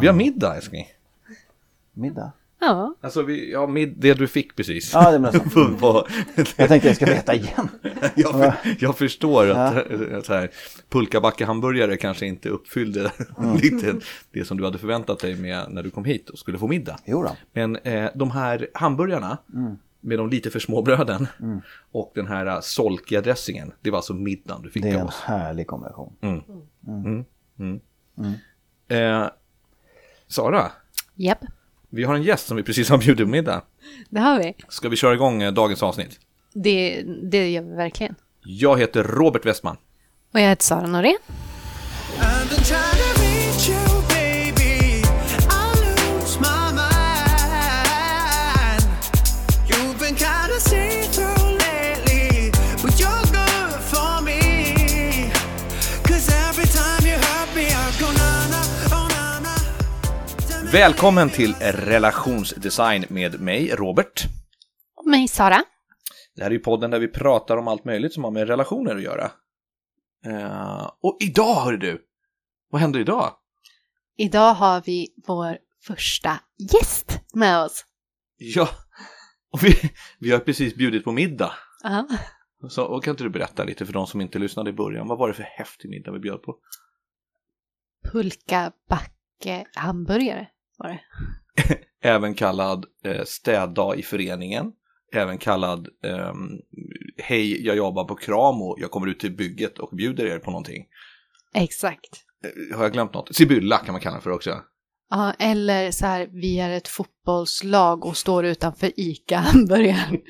Vi har middag älskling. Middag? Ja, Alltså vi, ja, mid, det du fick precis. Ja, det menar så. Vad- Jag tänkte jag ska veta igen. jag, för, jag förstår att, att så här, pulkabacke hamburgare kanske inte uppfyllde Mm. lite det som du hade förväntat dig med när du kom hit och skulle få middag. Jo då. Men eh, de här hamburgarna med de lite för små bröden och den här eh, solkiga dressingen, det var alltså middagen du fick Det är av en oss. härlig kombination. Eh, Sara, japp, vi har en gäst som vi precis har bjudit på middag. det har vi. Ska vi köra igång eh, dagens avsnitt? Det, det gör vi verkligen. Jag heter Robert Westman. Och jag heter Sara Norén. Välkommen till relationsdesign med mig, Robert. Och mig, Sara. Det här är ju podden där vi pratar om allt möjligt som har med relationer att göra. Eh, och idag, hör du! Vad händer idag? Idag har vi vår första gäst med oss. Ja, och vi, vi har precis bjudit på middag. Ja. Så, och kan inte du berätta lite för de som inte lyssnade i början, vad var det för häftig middag vi bjöd på? Pulkabacke hamburgare var det. Även kallad eh, städdag i föreningen. Även kallad ehm, Hej, jag jobbar på Kramo, jag kommer ut till bygget och bjuder er på någonting. Exakt. Eh, har jag glömt något? Sibylla kan man kalla det för också. Ja, eller så här, vi är ett fotbollslag och står utanför ICA hamburgaren.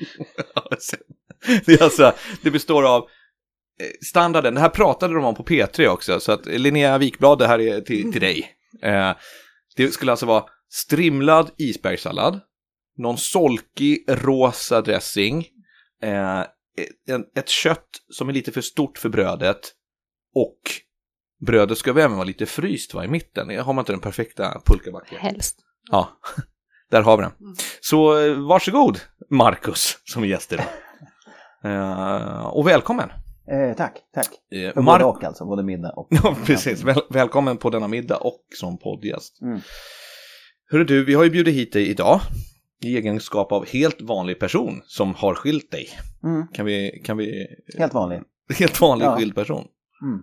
det, är alltså, det består av eh, standarden, det här pratade de om på P3 också, så att Linnea Wikblad, det här är till, till dig. Eh, det skulle alltså vara strimlad isbergssallad, någon solkig rosa dressing, eh, ett kött som är lite för stort för brödet och brödet ska väl även vara lite fryst va, i mitten. Har man inte den perfekta pulkabacken? Helst. Ja, där har vi den. Så eh, varsågod, Marcus, som gäst idag. Eh, och välkommen. Eh, tack, tack. Eh, För Mar- både och alltså, både middag och... Ja, precis. Väl, välkommen på denna middag och som poddgäst. Mm. Hörru du, vi har ju bjudit hit dig idag i egenskap av helt vanlig person som har skilt dig. Mm. Kan vi, kan vi, Helt vanlig. helt vanlig Ja. skild person. Mm.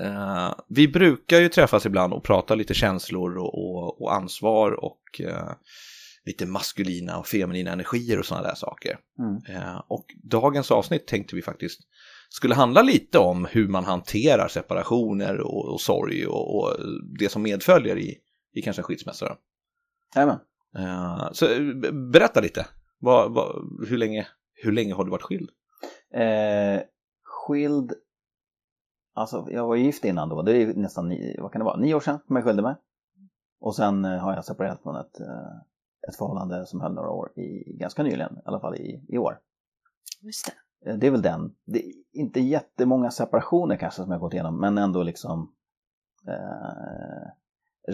Eh, vi brukar ju träffas ibland och prata lite känslor och, och, och ansvar och eh, lite maskulina och feminina energier och sådana där saker. Mm. Eh, och dagens avsnitt tänkte vi faktiskt skulle handla lite om hur man hanterar separationer och, och sorg och, och det som medföljer i, i kanske en skilsmässa. Jajamän. Eh, så berätta lite, vad, vad, hur, länge, hur länge har du varit skild? Eh, skild... Alltså, jag var gift innan då. Det är nästan nio, vad kan det vara, nio år sedan som jag skilde mig. Och sen eh, har jag separerat från ett, eh, ett förhållande som höll några år, i, ganska nyligen, i alla fall i, i år. Just det. Eh, Det är väl den. Det är inte jättemånga separationer kanske som jag gått igenom, men ändå liksom eh,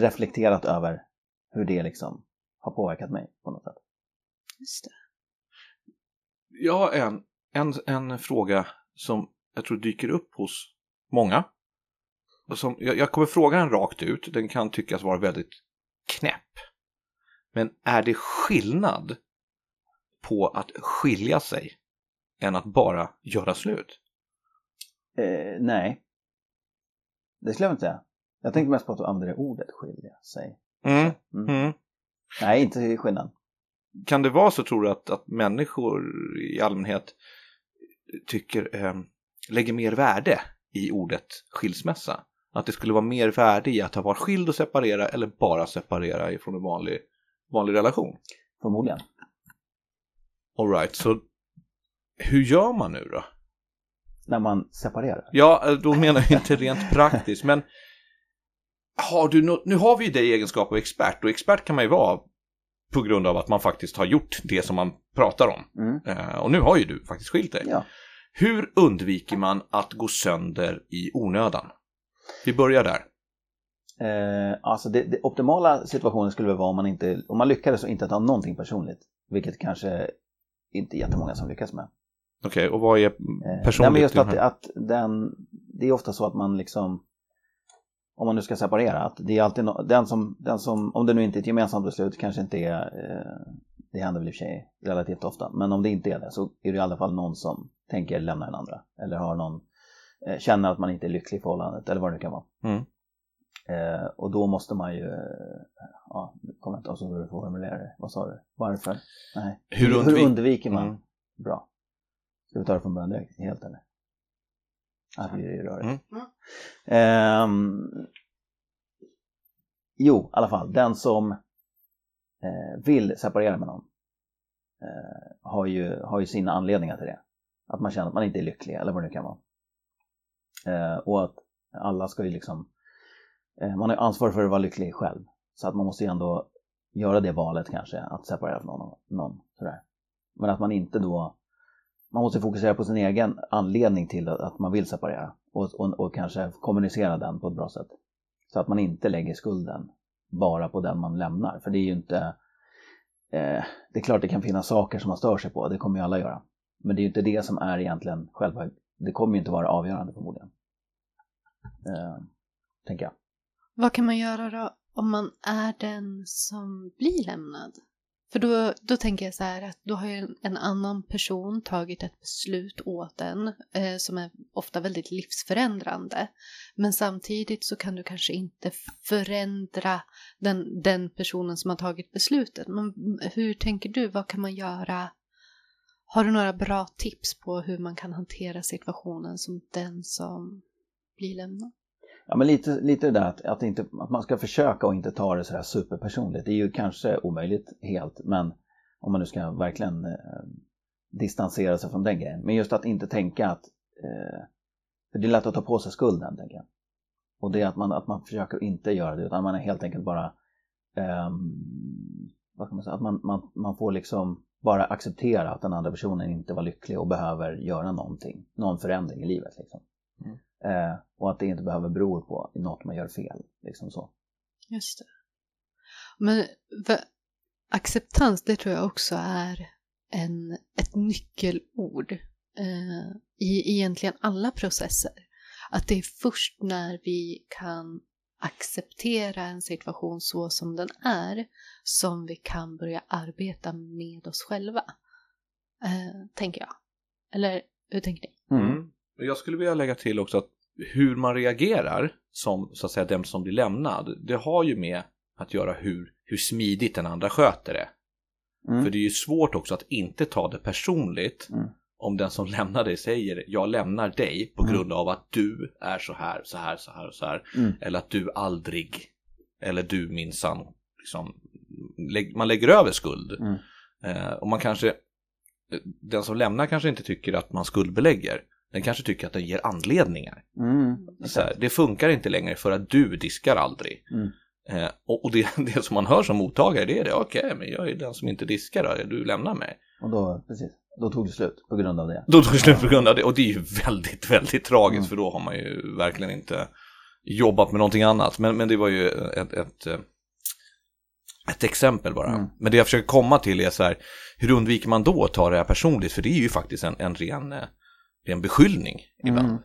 reflekterat över hur det liksom har påverkat mig på något sätt. Just det. Jag har en, en, en fråga som jag tror dyker upp hos många. Och som, jag, jag kommer fråga den rakt ut, den kan tyckas vara väldigt knäpp. Men är det skillnad på att skilja sig än att bara göra slut? Eh, nej. Det skulle jag inte säga. Jag tänkte mest på att använda ordet skilja sig. Mm. Mm. Mm. Nej, inte skillnad. Kan det vara så tror du att, att människor i allmänhet tycker, eh, lägger mer värde i ordet skilsmässa? Att det skulle vara mer värde i att ha varit skild och separera eller bara separera ifrån en vanlig, vanlig relation? Förmodligen. Alright, så hur gör man nu då? När man separerar. Ja, eh, då menar jag inte rent praktiskt, men har du nå- nu har vi ju dig i egenskap av expert och expert kan man ju vara på grund av att man faktiskt har gjort det som man pratar om. Mm. Eh, och nu har ju du faktiskt skilt dig. Ja. Hur undviker man att gå sönder i onödan? Vi börjar där. Eh, alltså det, det optimala situationen skulle väl vara om man inte, om man lyckades och inte ta någonting personligt. Vilket kanske inte jättemånga som lyckas med. Okej, och vad är Eh, personligt? nej, men just att, att den, det är ofta så att man liksom om man nu ska separera, att det är alltid no- den som, den som, om det nu inte är ett gemensamt beslut, kanske inte är, eh, det händer väl i och för sig relativt ofta, men om det inte är det så är det i alla fall någon som tänker lämna den andra. Eller har någon, eh, känner att man inte är lycklig i förhållandet, eller vad det kan vara. Mm. Eh, och då måste man ju, eh, ja, nu kommer inte ihåg hur du formulerar det. Vad sa du? Varför? Nej. Hur hur, undvik- undviker man? Mm. Bra. Ska vi ta det från början direkt, helt eller? Ja, det blir ju rörigt. Mm. Ehm, jo, i alla fall, den som eh, vill separera med någon eh, har, ju, har ju sina anledningar till det. Att man känner att man inte är lycklig eller vad det nu kan vara. Eh, och att alla ska ju liksom, eh, man har ansvar för att vara lycklig själv. Så att man måste ju ändå göra det valet kanske, att separera från någon. någon sådär. Men att man inte då, man måste fokusera på sin egen anledning till att, man vill separera. Och, och, och kanske kommunicera den på ett bra sätt. Så att man inte lägger skulden bara på den man lämnar. För det är ju inte, eh, det är klart det kan finnas saker som man stör sig på, det kommer ju alla göra. Men det är ju inte det som är egentligen själva, det kommer ju inte vara avgörande förmodligen. Eh, tänker jag. Vad kan man göra då om man är den som blir lämnad? För då, då tänker jag så här att då har ju en, en annan person tagit ett beslut åt en eh, som är ofta väldigt livsförändrande. Men samtidigt så kan du kanske inte förändra den, den personen som har tagit beslutet. Men hur tänker du? Vad kan man göra? Har du några bra tips på hur man kan hantera situationen som den som blir lämnad? Ja men lite, lite det där att, att, inte, att man ska försöka och inte ta det så här superpersonligt. Det är ju kanske omöjligt helt men om man nu ska verkligen eh, distansera sig från den grejen. Men just att inte tänka att, eh, för det är lätt att ta på sig skulden tänker jag. Och det är att man, att man försöker inte göra det utan man är helt enkelt bara, eh, vad ska man säga, att man, man, man får liksom bara acceptera att den andra personen inte var lycklig och behöver göra någonting, någon förändring i livet liksom. Eh, och att det inte behöver bero på något man gör fel. Liksom så. Just det. Men acceptans, det tror jag också är en, ett nyckelord eh, i egentligen alla processer. Att det är först när vi kan acceptera en situation så som den är som vi kan börja arbeta med oss själva. Eh, tänker jag. Eller hur tänker ni? Mm. Jag skulle vilja lägga till också att hur man reagerar som så att säga den som blir lämnad, det har ju med att göra hur, hur smidigt den andra sköter det. Mm. För det är ju svårt också att inte ta det personligt Mm. om den som lämnar dig säger jag lämnar dig på Mm. grund av att du är så här, så här, så här och så här. Mm. Eller att du aldrig, eller du minsann, liksom, man lägger över skuld. Mm. Eh, och man kanske, den som lämnar kanske inte tycker att man skuldbelägger. Den kanske tycker att den ger anledningar. Mm. Så här, det funkar inte längre för att du diskar aldrig. Mm. Eh, och och det, det som man hör som mottagare det är det, okej men jag är den som inte diskar då, du lämnar mig. Och då, precis, då tog det slut på grund av det. Då tog det slut på grund av det och det är ju väldigt, väldigt tragiskt Mm. för då har man ju verkligen inte jobbat med någonting annat. Men, men det var ju ett, ett, eh, ett exempel bara. Mm. Men det jag försöker komma till är så här, hur undviker man då att ta det här personligt? För det är ju faktiskt en, en ren, eh, ren beskyllning ibland. Mm.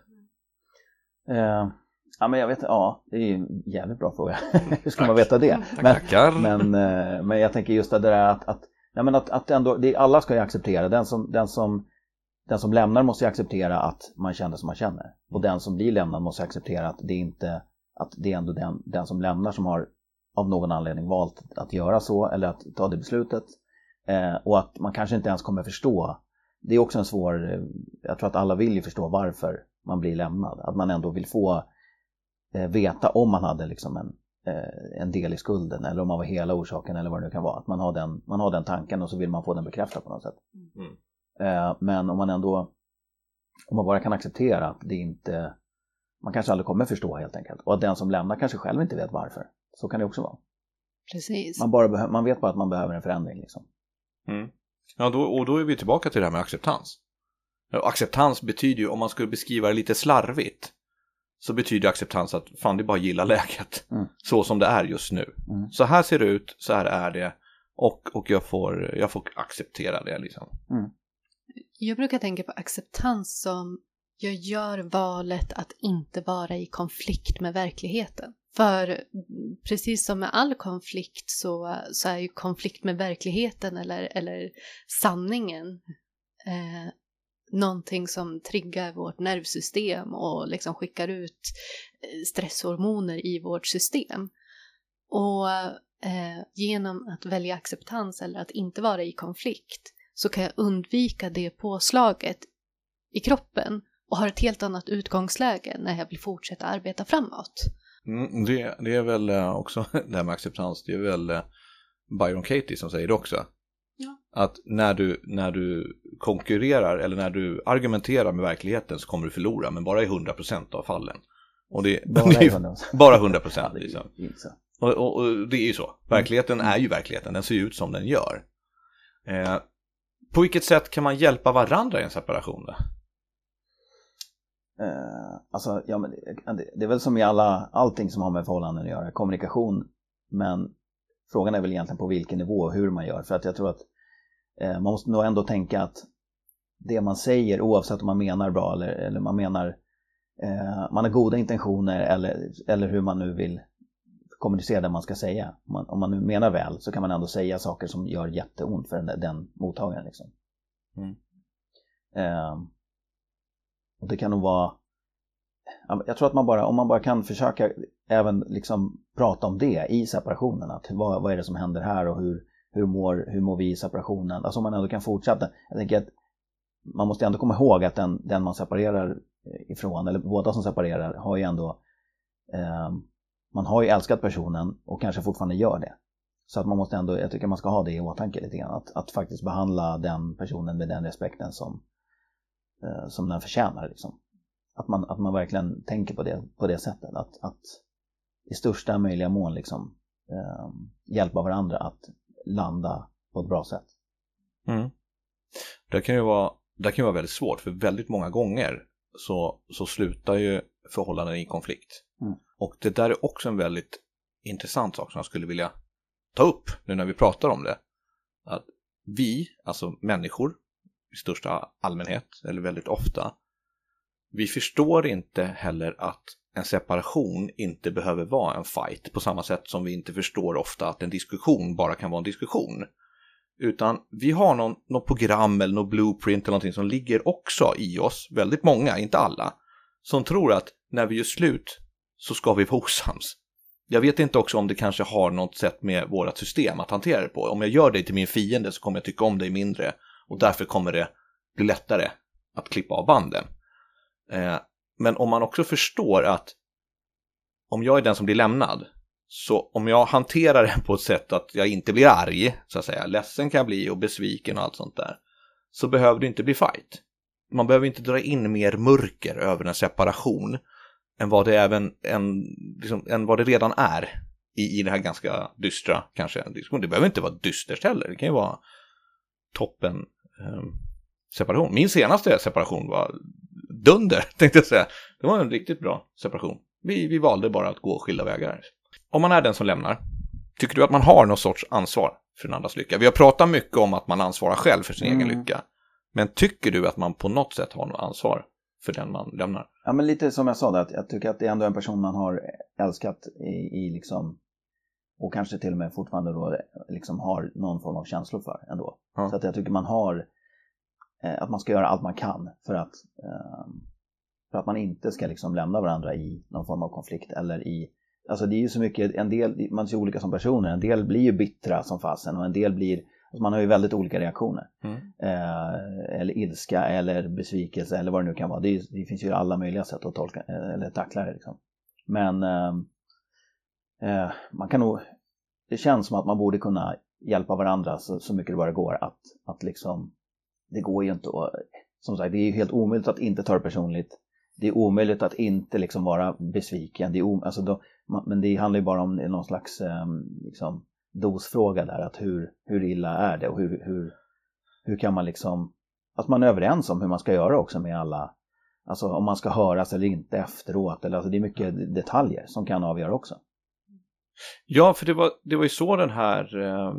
Eh, ja men jag vet ja det är ju en jävligt bra fråga. Hur ska man veta det? Tack, Men, men, eh, men jag tänker just det där att, att, ja, men att, att ändå, det, alla ska ju acceptera, den som, den, som, den som lämnar måste ju acceptera att man känner som man känner. Och den som blir lämnad måste acceptera att det är inte, att det är ändå den, den som lämnar som har av någon anledning valt att göra så eller att ta det beslutet. Eh, och att man kanske inte ens kommer förstå. Det är också en svår, eh, jag tror att alla vill ju förstå varför man blir lämnad. Att man ändå vill få eh, veta om man hade liksom en, eh, en del i skulden eller om man var hela orsaken eller vad det nu kan vara. Att man har den, man har den tanken och så vill man få den bekräftad på något sätt. Mm. Eh, men om man ändå, om man bara kan acceptera att det inte, man kanske aldrig kommer förstå helt enkelt. Och att den som lämnar kanske själv inte vet varför. Så kan det också vara. Precis. Man, bara man vet bara att man behöver en förändring liksom. Mm. Ja, då, och då är vi tillbaka till det här med acceptans. Acceptans betyder ju, om man skulle beskriva det lite slarvigt, så betyder acceptans att fan, det är bara att gilla läget. Mm. Så som det är just nu. Mm. Så här ser det ut, så här är det. Och, och jag, får, jag får acceptera det liksom. Jag brukar tänka på acceptans som jag gör valet att inte vara i konflikt med verkligheten. För precis som med all konflikt så, så är ju konflikt med verkligheten eller, eller sanningen eh, någonting som triggar vårt nervsystem och liksom skickar ut eh, stresshormoner i vårt system. Och eh, genom att välja acceptans eller att inte vara i konflikt så kan jag undvika det påslaget i kroppen och har ett helt annat utgångsläge när jag vill fortsätta arbeta framåt. Mm, det, det är väl eh, också det här med acceptans, det är väl eh, Byron Katie som säger det också. Ja. Att när du, när du konkurrerar eller när du argumenterar med verkligheten så kommer du förlora, men bara i 100% av fallen. Och det, Bara det är 100%. bara Ja, 100% det är liksom. ju inte så. Och, och, och det är ju så. Verkligheten är ju verkligheten, den ser ju ut som den gör. Eh, på vilket sätt kan man hjälpa varandra i en separation då? Eh, alltså, ja, men det, det är väl som i alla, allting som har med förhållanden att göra, kommunikation. Men frågan är väl egentligen på vilken nivå och hur man gör. För att jag tror att eh, man måste nog ändå tänka att det man säger, oavsett om man menar bra eller, eller man menar eh, man har goda intentioner eller, eller hur man nu vill kommunicera det man ska säga. Om man, om man nu menar väl så kan man ändå säga saker som gör jätteont för den, den mottagaren. Liksom. Mm. Och det kan nog vara Jag tror att man bara, om man bara kan försöka även liksom prata om det i separationen. Att vad, vad är det som händer här och hur, hur, mår, hur mår vi i separationen? Alltså om man ändå kan fortsätta. Jag tänker att man måste ändå komma ihåg att den, den man separerar ifrån, eller båda som separerar, har ju ändå eh, man har ju älskat personen och kanske fortfarande gör det. Så att man måste ändå, jag tycker man ska ha det i åtanke lite grann. Att, att faktiskt behandla den personen med den respekten som, eh, som den förtjänar. Liksom. Att, man, att man verkligen tänker på det, på det sättet. Att, att i största möjliga mån liksom, eh, hjälpa varandra att landa på ett bra sätt. Mm. Det kan ju vara, det kan ju vara väldigt svårt för väldigt många gånger så, så slutar ju förhållanden i konflikt. Mm. Och det där är också en väldigt intressant sak som jag skulle vilja ta upp nu när vi pratar om det. Att vi, alltså människor i största allmänhet eller väldigt ofta, vi förstår inte heller att en separation inte behöver vara en fight på samma sätt som vi inte förstår ofta att en diskussion bara kan vara en diskussion. Utan vi har någon, någon program eller någon blueprint eller någonting som ligger också i oss, väldigt många, inte alla, som tror att när vi gör slut så ska vi vara osams. Jag vet inte också om det kanske har något sätt med vårt system att hantera det på. Om jag gör dig till min fiende så kommer jag tycka om dig mindre och därför kommer det bli lättare att klippa av banden. Eh, men om man också förstår att om jag är den som blir lämnad, så om jag hanterar det på ett sätt att jag inte blir arg, så att säga, ledsen kan jag bli och besviken och allt sånt där, så behöver det inte bli fight. Man behöver inte dra in mer mörker över en separation än vad det, även, än, liksom, än vad det redan är i, i det här ganska dystra, kanske. Det behöver inte vara dystert heller, det kan ju vara toppen separation. Min senaste separation var dunder, tänkte jag säga. Det var en riktigt bra separation. Vi, vi valde bara att gå skilda vägar. Om man är den som lämnar, tycker du att man har någon sorts ansvar för den andras lycka? Vi har pratat mycket om att man ansvarar själv för sin egen Mm. lycka. Men tycker du att man på något sätt har något ansvar för den man lämnar? Ja men lite som jag sa, där, att jag tycker att det är ändå en person man har älskat i, i liksom och kanske till och med fortfarande då liksom har någon form av känslor för ändå. Ja. Så att jag tycker man har eh, att man ska göra allt man kan för att eh, för att man inte ska liksom lämna varandra i någon form av konflikt eller i Alltså det är ju så mycket, en del, man ser olika som personer, en del blir ju bittra som fasen och en del blir, alltså man har ju väldigt olika reaktioner. Mm. Eh, eller ilska eller besvikelse eller vad det nu kan vara. Det, är, ju- det finns ju alla möjliga sätt att tolka eh, eller tackla det. Liksom. Men ehm, eh, man kan nog, det känns som att man borde kunna hjälpa varandra så, så mycket det bara går. Att, att liksom, det går ju inte att, som sagt, det är ju helt omöjligt att inte ta det personligt. Det är omöjligt att inte liksom vara besviken. Det är om, alltså då, man, men det handlar ju bara om någon slags eh, liksom, dosfråga där. Att hur, hur illa är det och hur, hur, hur kan man liksom, att man är överens om hur man ska göra också med alla, alltså om man ska höras eller inte efteråt. Eller, alltså det är mycket detaljer som kan avgöra också. Ja, för det var, det var ju så den här, eh,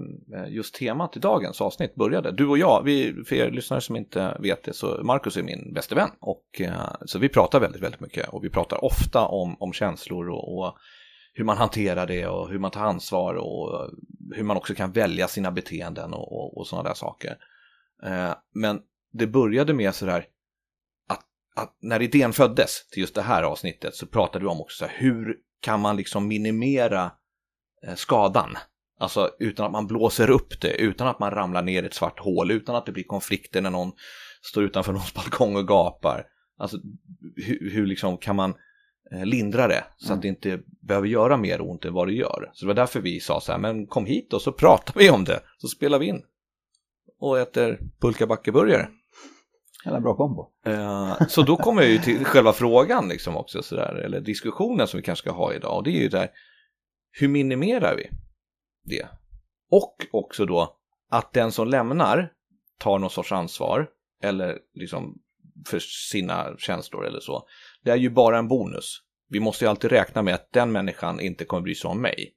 just temat i dagens avsnitt började. Du och jag, vi, för er lyssnare som inte vet det, så Marcus är min bäste vän. Och, eh, så vi pratar väldigt, väldigt mycket och vi pratar ofta om, om känslor och, och hur man hanterar det och hur man tar ansvar och hur man också kan välja sina beteenden och, och, och sådana där saker. Eh, men det började med sådär att, att när idén föddes till just det här avsnittet så pratade vi om också så här, hur kan man liksom minimera eh, skadan? Alltså utan att man blåser upp det, utan att man ramlar ner i ett svart hål, utan att det blir konflikter när någon står utanför någons balkong och gapar. Alltså hur, hur liksom kan man eh, lindra det så Mm. att det inte behöver göra mer ont än vad det gör. Så det var därför vi sa så här, men kom hit och så pratar vi om det, så spelar vi in. Och äter pulkabackeburgare. Jävla bra kombo. Eh, Så då kommer jag ju till själva frågan liksom också sådär, eller diskussionen som vi kanske ska ha idag. Och det är ju där, hur minimerar vi det? Och också då att den som lämnar tar någon sorts ansvar eller liksom för sina känslor eller så. Det är ju bara en bonus. Vi måste ju alltid räkna med att den människan inte kommer bry sig om mig.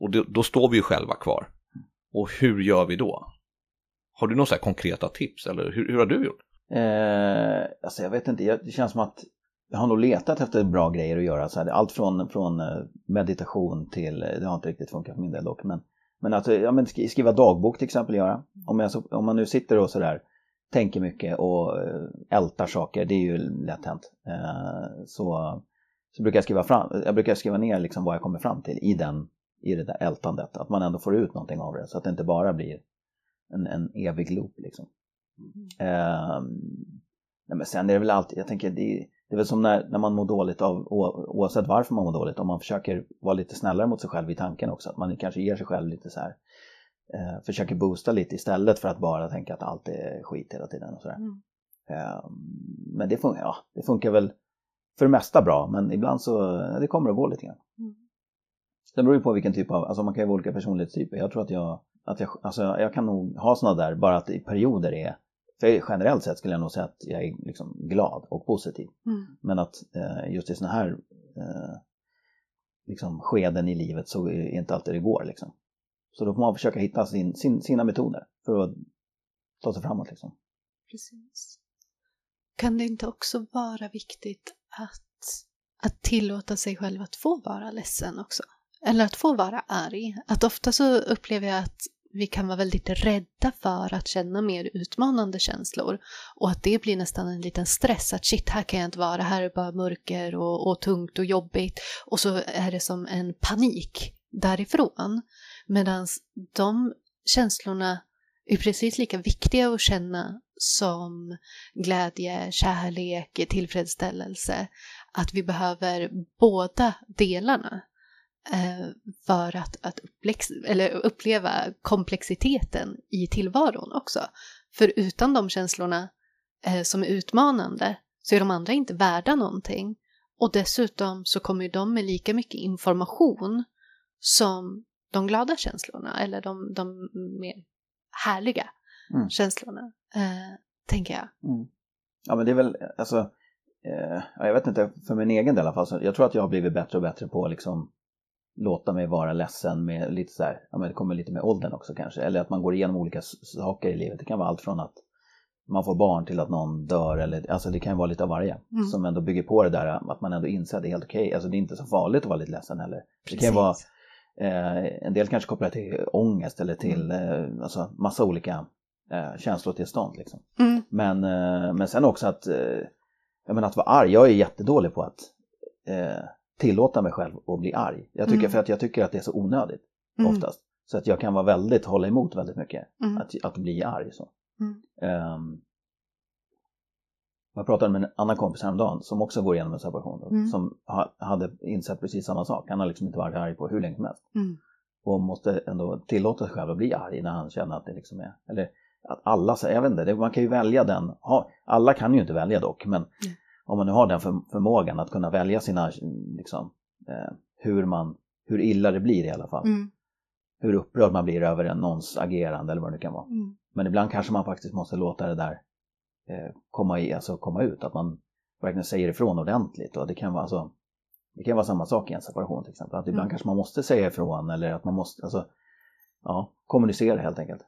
Och då, då står vi ju själva kvar. Och hur gör vi då? Har du några konkreta tips eller hur, hur har du gjort? Eh, alltså jag vet inte, jag- det känns som att jag har nog letat efter bra grejer att göra. Så här, allt från, från eh, meditation till, eh, det har inte riktigt funkat för min del dock, men, men att ja, men sk- skriva dagbok till exempel göra. Om, jag, om man nu sitter och sådär tänker mycket och eh, ältar saker, det är ju lätt hänt. Eh, så, så brukar jag skriva fram, jag brukar skriva ner liksom vad jag kommer fram till i, den, i det där ältandet. Att man ändå får ut någonting av det så att det inte bara blir en, en evig loop liksom. Ehm, nej men sen är det väl alltid, jag tänker det, det är väl som när, när man mår dåligt av, oavsett varför man mår dåligt, om man försöker vara lite snällare mot sig själv i tanken också, att man kanske ger sig själv lite så här, eh, försöker boosta lite istället för att bara tänka att allt är skit hela tiden och sådär. Mm. Ehm, men det funkar, ja, det funkar väl för det mesta bra, men ibland så, det kommer att gå lite grann. Mm. Sen beror det på vilken typ av, alltså man kan ju vara olika personlighetstyper. Jag tror att jag, att jag, alltså jag kan nog ha sådana där, bara att i perioder är, för generellt sett skulle jag nog säga att jag är liksom glad och positiv. Mm. Men att eh, just i sådana här eh, liksom skeden i livet så är det inte alltid det går liksom. Så då får man försöka hitta sin, sin, sina metoder för att ta sig framåt liksom. Precis. Kan det inte också vara viktigt att, att tillåta sig själv att få vara ledsen också? Eller att få vara arg? Att ofta så upplever jag att vi kan vara väldigt rädda för att känna mer utmanande känslor och att det blir nästan en liten stress att shit, här kan jag inte vara, här är bara mörker och, och tungt och jobbigt och så är det som en panik därifrån. Medan de känslorna är precis lika viktiga att känna som glädje, kärlek, tillfredsställelse. Att vi behöver båda delarna för att, att upplex, uppleva komplexiteten i tillvaron också. För utan de känslorna eh, som är utmanande så är de andra inte värda någonting. Och dessutom så kommer ju de med lika mycket information som de glada känslorna eller de, de mer härliga Mm. känslorna, eh, tänker jag. Mm. Ja men det är väl, alltså, eh, ja, jag vet inte, för min egen del i alla fall, så jag tror att jag har blivit bättre och bättre på liksom låta mig vara ledsen med lite så här, ja men det kommer lite med åldern också kanske, eller att man går igenom olika saker i livet. Det kan vara allt från att man får barn till att någon dör, eller alltså det kan vara lite av varje. Mm. Som ändå bygger på det där att man ändå inser att det är helt okej, alltså det är inte så farligt att vara lite ledsen heller. Det kan vara, eh, en del kanske kopplat till ångest eller till eh, alltså massa olika eh, känslotillstånd liksom. Mm. Men, eh, men sen också att, eh, jag menar att vara arg, jag är jättedålig på att eh, tillåta mig själv att bli arg. Jag tycker, Mm. För att jag tycker att det är så onödigt Mm. oftast. Så att jag kan vara väldigt, hålla emot väldigt mycket, Mm. att, att bli arg. Så. Ehm, jag pratade med en annan kompis häromdagen som också går igenom en separation. Mm. Som ha, hade insett precis samma sak. Han har liksom inte varit arg på hur länge som helst. Mm. Och måste ändå tillåta sig själv att bli arg när han känner att det liksom är, eller att alla, så- jag vet inte, det, man kan ju välja den, ha, alla kan ju inte välja dock, men Mm. Om man nu har den för, förmågan att kunna välja sina, liksom, eh, hur man, hur illa det blir i alla fall. Mm. Hur upprörd man blir över någons agerande eller vad det kan vara. Mm. Men ibland kanske man faktiskt måste låta det där eh, komma, i, alltså komma ut, att man verkligen säger ifrån ordentligt. Och det kan vara, alltså, det kan vara samma sak i en separation till exempel. Att ibland Mm. kanske man måste säga ifrån eller att man måste, alltså, ja, kommunicera helt enkelt.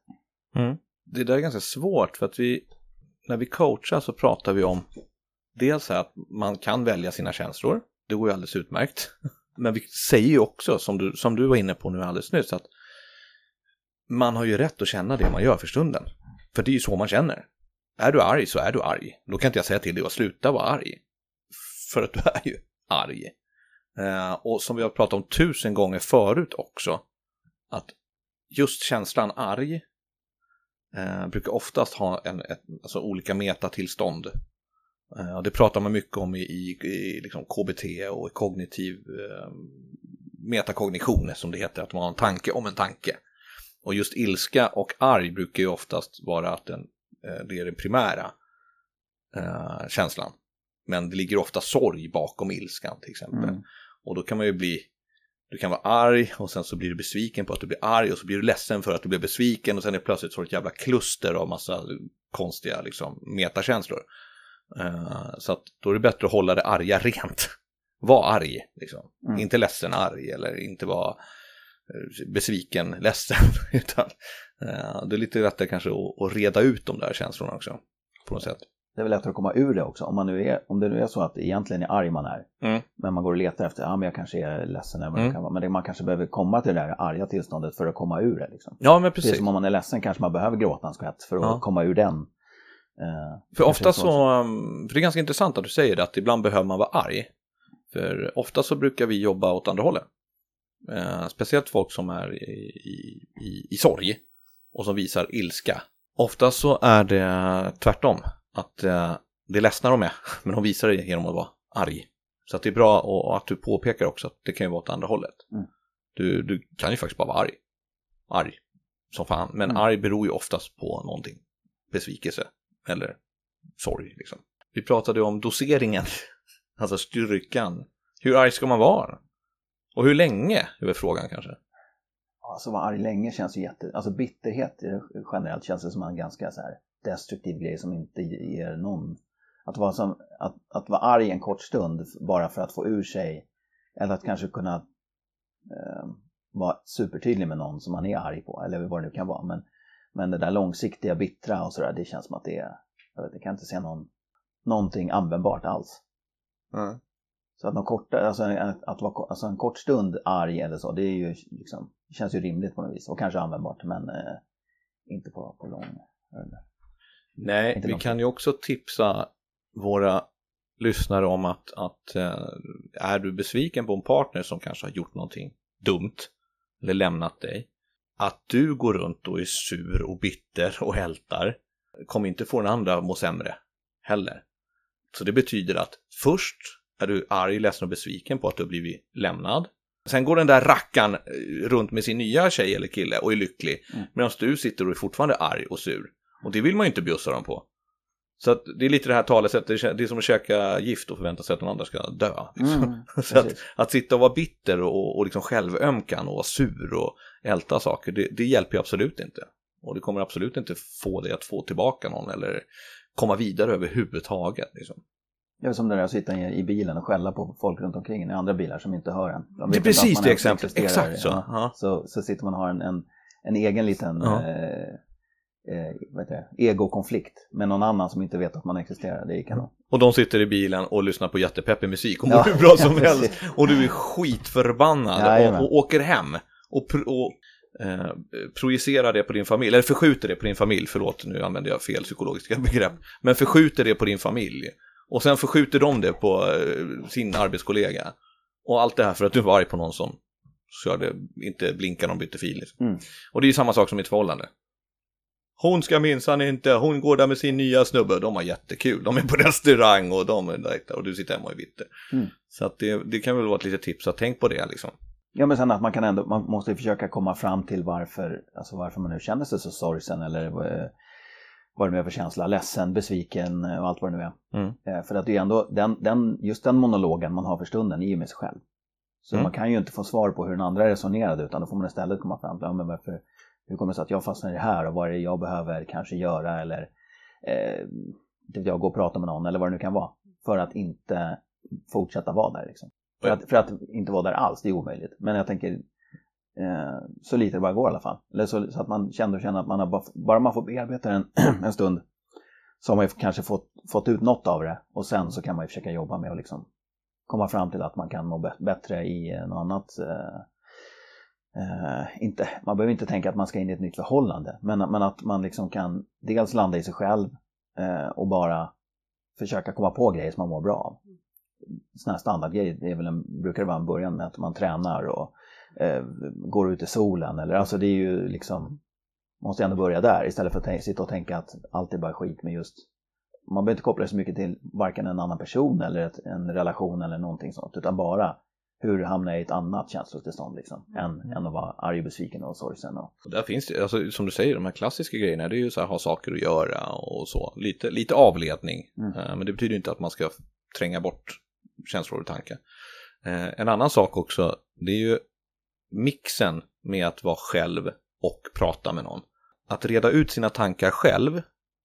Det där är ganska svårt för att vi, när vi coachar så pratar vi om dels att man kan välja sina känslor, det går ju alldeles utmärkt. men vi säger ju också, som du, som du var inne på nu alldeles nyss, att man har ju rätt att känna det man gör för stunden. För det är ju så man känner. Är du arg så är du arg. Då kan inte jag säga till dig att sluta vara arg. För att du är ju arg. Eh, och som vi har pratat om tusen gånger förut också, att just känslan arg eh, brukar oftast ha en, ett, alltså olika metatillstånd. Eh, det pratar man mycket om i, i, i liksom KBT och i kognitiv eh, metakognition som det heter, att man har en tanke om en tanke. Och just ilska och arg brukar ju oftast vara att den, eh, det är den primära eh, känslan. Men det ligger ofta sorg bakom ilskan till exempel. Mm. Och då kan man ju bli, du kan vara arg och sen så blir du besviken på att du blir arg och så blir du ledsen för att du blir besviken och sen är det plötsligt så ett jävla kluster av massa konstiga liksom, metakänslor. Eh, så att då är det bättre att hålla det arga rent. Var arg, liksom. Mm. Inte ledsen arg eller inte vara eh, besviken ledsen. Utan eh, det är lite lättare kanske att, reda ut de där känslorna också. På något sätt. Det är väl lättare att komma ur det också. Om, man nu är, om det nu är så att det egentligen är arg man är, Mm. men man går och letar efter, ja men jag kanske är ledsen eller vad det Mm. kan vara. Men det, man kanske behöver komma till det där arga tillståndet för att komma ur det. Liksom. Ja, men Precis precis. som om man är ledsen kanske man behöver gråta en skvätt för att Ja. komma ur den. Eh, För ofta så. um, för det är ganska intressant att du säger det, att ibland behöver man vara arg. För ofta så brukar vi jobba åt andra hållet. Eh, speciellt folk som är i, i, i, i sorg och som visar ilska. Ofta så är det tvärtom, att eh, det ledsnar de med, men de visar det genom att vara arg. Så att det är bra och, och att du påpekar också att det kan ju vara åt andra hållet. Mm. Du, du kan ju faktiskt bara vara arg. Arg, som fan. Men Mm. arg beror ju oftast på någonting. Besvikelse eller sorg. Liksom. Vi pratade om doseringen, alltså styrkan. Hur arg ska man vara? Och hur länge, är väl frågan kanske. Alltså vara arg länge känns ju jätte... Alltså bitterhet generellt känns det som en ganska så här destruktiv grej som inte ger någon... Att vara, som, att, att vara arg en kort stund bara för att få ur sig eller att kanske kunna eh, vara supertydlig med någon som man är arg på eller vad det nu kan vara. Men, men det där långsiktiga, bittra och sådär, det känns som att det är... Jag, vet, jag kan inte se någon, någonting användbart alls. Så att, någon korta, alltså, en- att vara, alltså en kort stund arg eller så, det är ju liksom, det känns ju rimligt på något vis och kanske användbart men eh, inte på, på lång. inte. Nej, Inte vi kan ju också tipsa våra lyssnare om att, att eh, är du besviken på en partner som kanske har gjort någonting dumt eller lämnat dig, att du går runt och är sur och bitter och ältar kommer inte få den andra att må sämre heller. Så det betyder att först är du arg, ledsen och besviken på att du har blivit lämnad. Sen går den där rackaren eh, runt med sin nya tjej eller kille och är lycklig. Mm. Medan du sitter och är fortfarande arg och sur. Och det vill man ju inte bjussa dem på. Så att det är lite det här talesättet, det är- det är som att käka gift och förvänta sig att den andra ska dö. Liksom. Mm, Så att, att sitta och vara bitter och, och liksom självömkan och vara sur och älta saker, det, det hjälper ju absolut inte. Och det kommer absolut inte få dig att få tillbaka någon eller komma vidare överhuvudtaget. Liksom. Det är som det där att sitta i, bilen och skälla på folk runt omkring en i andra bilar som inte hör en. De Det är precis det exemplet, existerar. exakt så. Ja. Så, så sitter man och har en, en, en egen liten Ja. eh, eh, egokonflikt med någon annan som inte vet att man existerar. Det är kanon. Och de sitter i bilen och lyssnar på jättepeppig musik och mår Ja, hur bra som ja, helst. Och du är skitförbannad Jajamän. och, och åker hem och, pro, och eh, projicerar det på din familj, eller förskjuter det på din familj, förlåt nu använder jag fel psykologiska begrepp, men förskjuter det på din familj. Och sen förskjuter de det på eh, sin arbetskollega. Och allt det här för att du var arg på någon som körde, inte blinkade och bytte fil. Liksom. Mm. Och det är ju samma sak som i ett förhållande. Hon ska minsann inte, hon går där med sin nya snubbe, de har jättekul, de är på restaurang och de är där, och du sitter hemma och är bitter. Mm. Så att det, det kan väl vara ett litet tips att tänk på det liksom. Ja men sen att man kan ändå, man måste försöka komma fram till varför, alltså varför man nu känner sig så sorgsen eller eh, vad det nu är för känsla, ledsen, besviken eh, och allt vad det nu är. Mm. Eh, För att det är ändå, den, den, just den monologen man har för stunden är ju med sig själv. Så Mm. man kan ju inte få svar på hur den andra resonerade utan då får man istället komma fram till, ja, men varför, hur kommer det sig att jag fastnar i det här och vad är det jag behöver kanske göra eller eh, det jag gå och prata med någon eller vad det nu kan vara. För att inte fortsätta vara där liksom. För att, för att inte vara där alls, det är omöjligt. Men jag tänker eh, så lite det bara går i alla fall. Eller så, så att man känner och känner att man har bara, bara man får bearbeta den en stund så har man ju kanske fått, fått ut något av det och sen så kan man ju försöka jobba med att liksom komma fram till att man kan må bättre i något annat. Eh, Uh, inte, man behöver inte tänka att man ska in i ett nytt förhållande, men, men att man liksom kan dels landa i sig själv uh, och bara försöka komma på grejer som man mår bra av. Sådana här standardgrejer det är väl en, brukar det vara en början med att man tränar och uh, går ut i solen. Eller, alltså det är ju liksom, man måste ändå börja där istället för att sitta och tänka att allt är bara skit med just man behöver inte koppla det så mycket till varken en annan person eller ett, en relation eller någonting sånt utan bara hur hamnar jag i ett annat känslotillstånd liksom än, än att vara arg och besviken och sorgsen. Och, Och där finns det, alltså, som du säger, de här klassiska grejerna, det är ju så här ha saker att göra och så. Lite, lite avledning. Mm. Eh, Men det betyder inte att man ska tränga bort känslor och tankar. Eh, En annan sak också, det är ju mixen med att vara själv och prata med någon. Att reda ut sina tankar själv,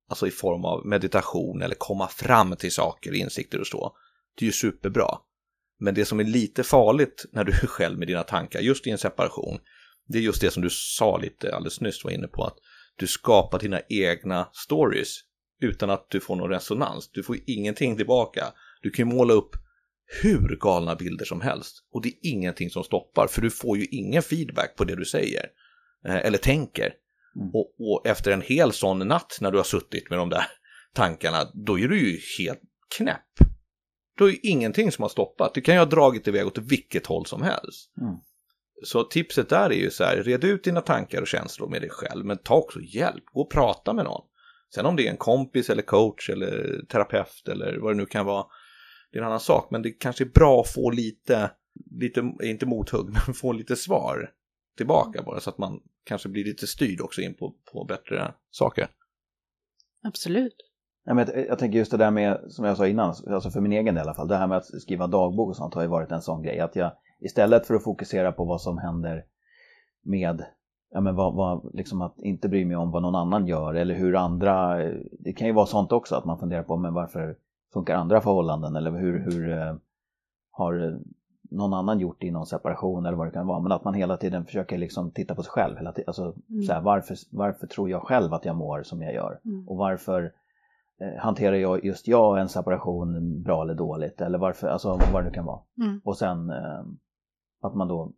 alltså i form av meditation eller komma fram till saker, insikter och så, det är ju superbra. Men det som är lite farligt när du är själv med dina tankar, just i en separation, det är just det som du sa lite alldeles nyss, var inne på, att du skapar dina egna stories utan att du får någon resonans. Du får ingenting tillbaka. Du kan ju måla upp hur galna bilder som helst och det är ingenting som stoppar för du får ju ingen feedback på det du säger eh, eller tänker. Mm. Och, och efter en hel sån natt när du har suttit med de där tankarna, då är du ju helt knäpp. Då är ju ingenting som har stoppat. Du kan ju ha dragit iväg åt vilket håll som helst. Mm. Så tipset där är ju så här, red ut dina tankar och känslor med dig själv, men ta också hjälp, gå och prata med någon. Sen om det är en kompis eller coach eller terapeut eller vad det nu kan vara, det är en annan sak, men det kanske är bra att få lite, lite inte mothugg, men få lite svar tillbaka bara så att man kanske blir lite styrd också in på, på bättre saker. Absolut. Ja, men jag, jag tänker just det där med, som jag sa innan, alltså för min egen del i alla fall, det här med att skriva dagbok och sånt har ju varit en sån grej. Att jag istället för att fokusera på vad som händer med, ja men vad, vad, liksom att inte bry mig om vad någon annan gör eller hur andra, det kan ju vara sånt också att man funderar på men varför funkar andra förhållanden eller hur, hur eh, har någon annan gjort i någon separation eller vad det kan vara. Men att man hela tiden försöker liksom titta på sig själv. Hela tiden. Alltså, Mm. så här, varför, varför tror jag själv att jag mår som jag gör? Mm. Och varför eh, hanterar jag just jag en separation bra eller dåligt? Eller varför, alltså vad det nu kan vara. Mm. Och sen eh, att man då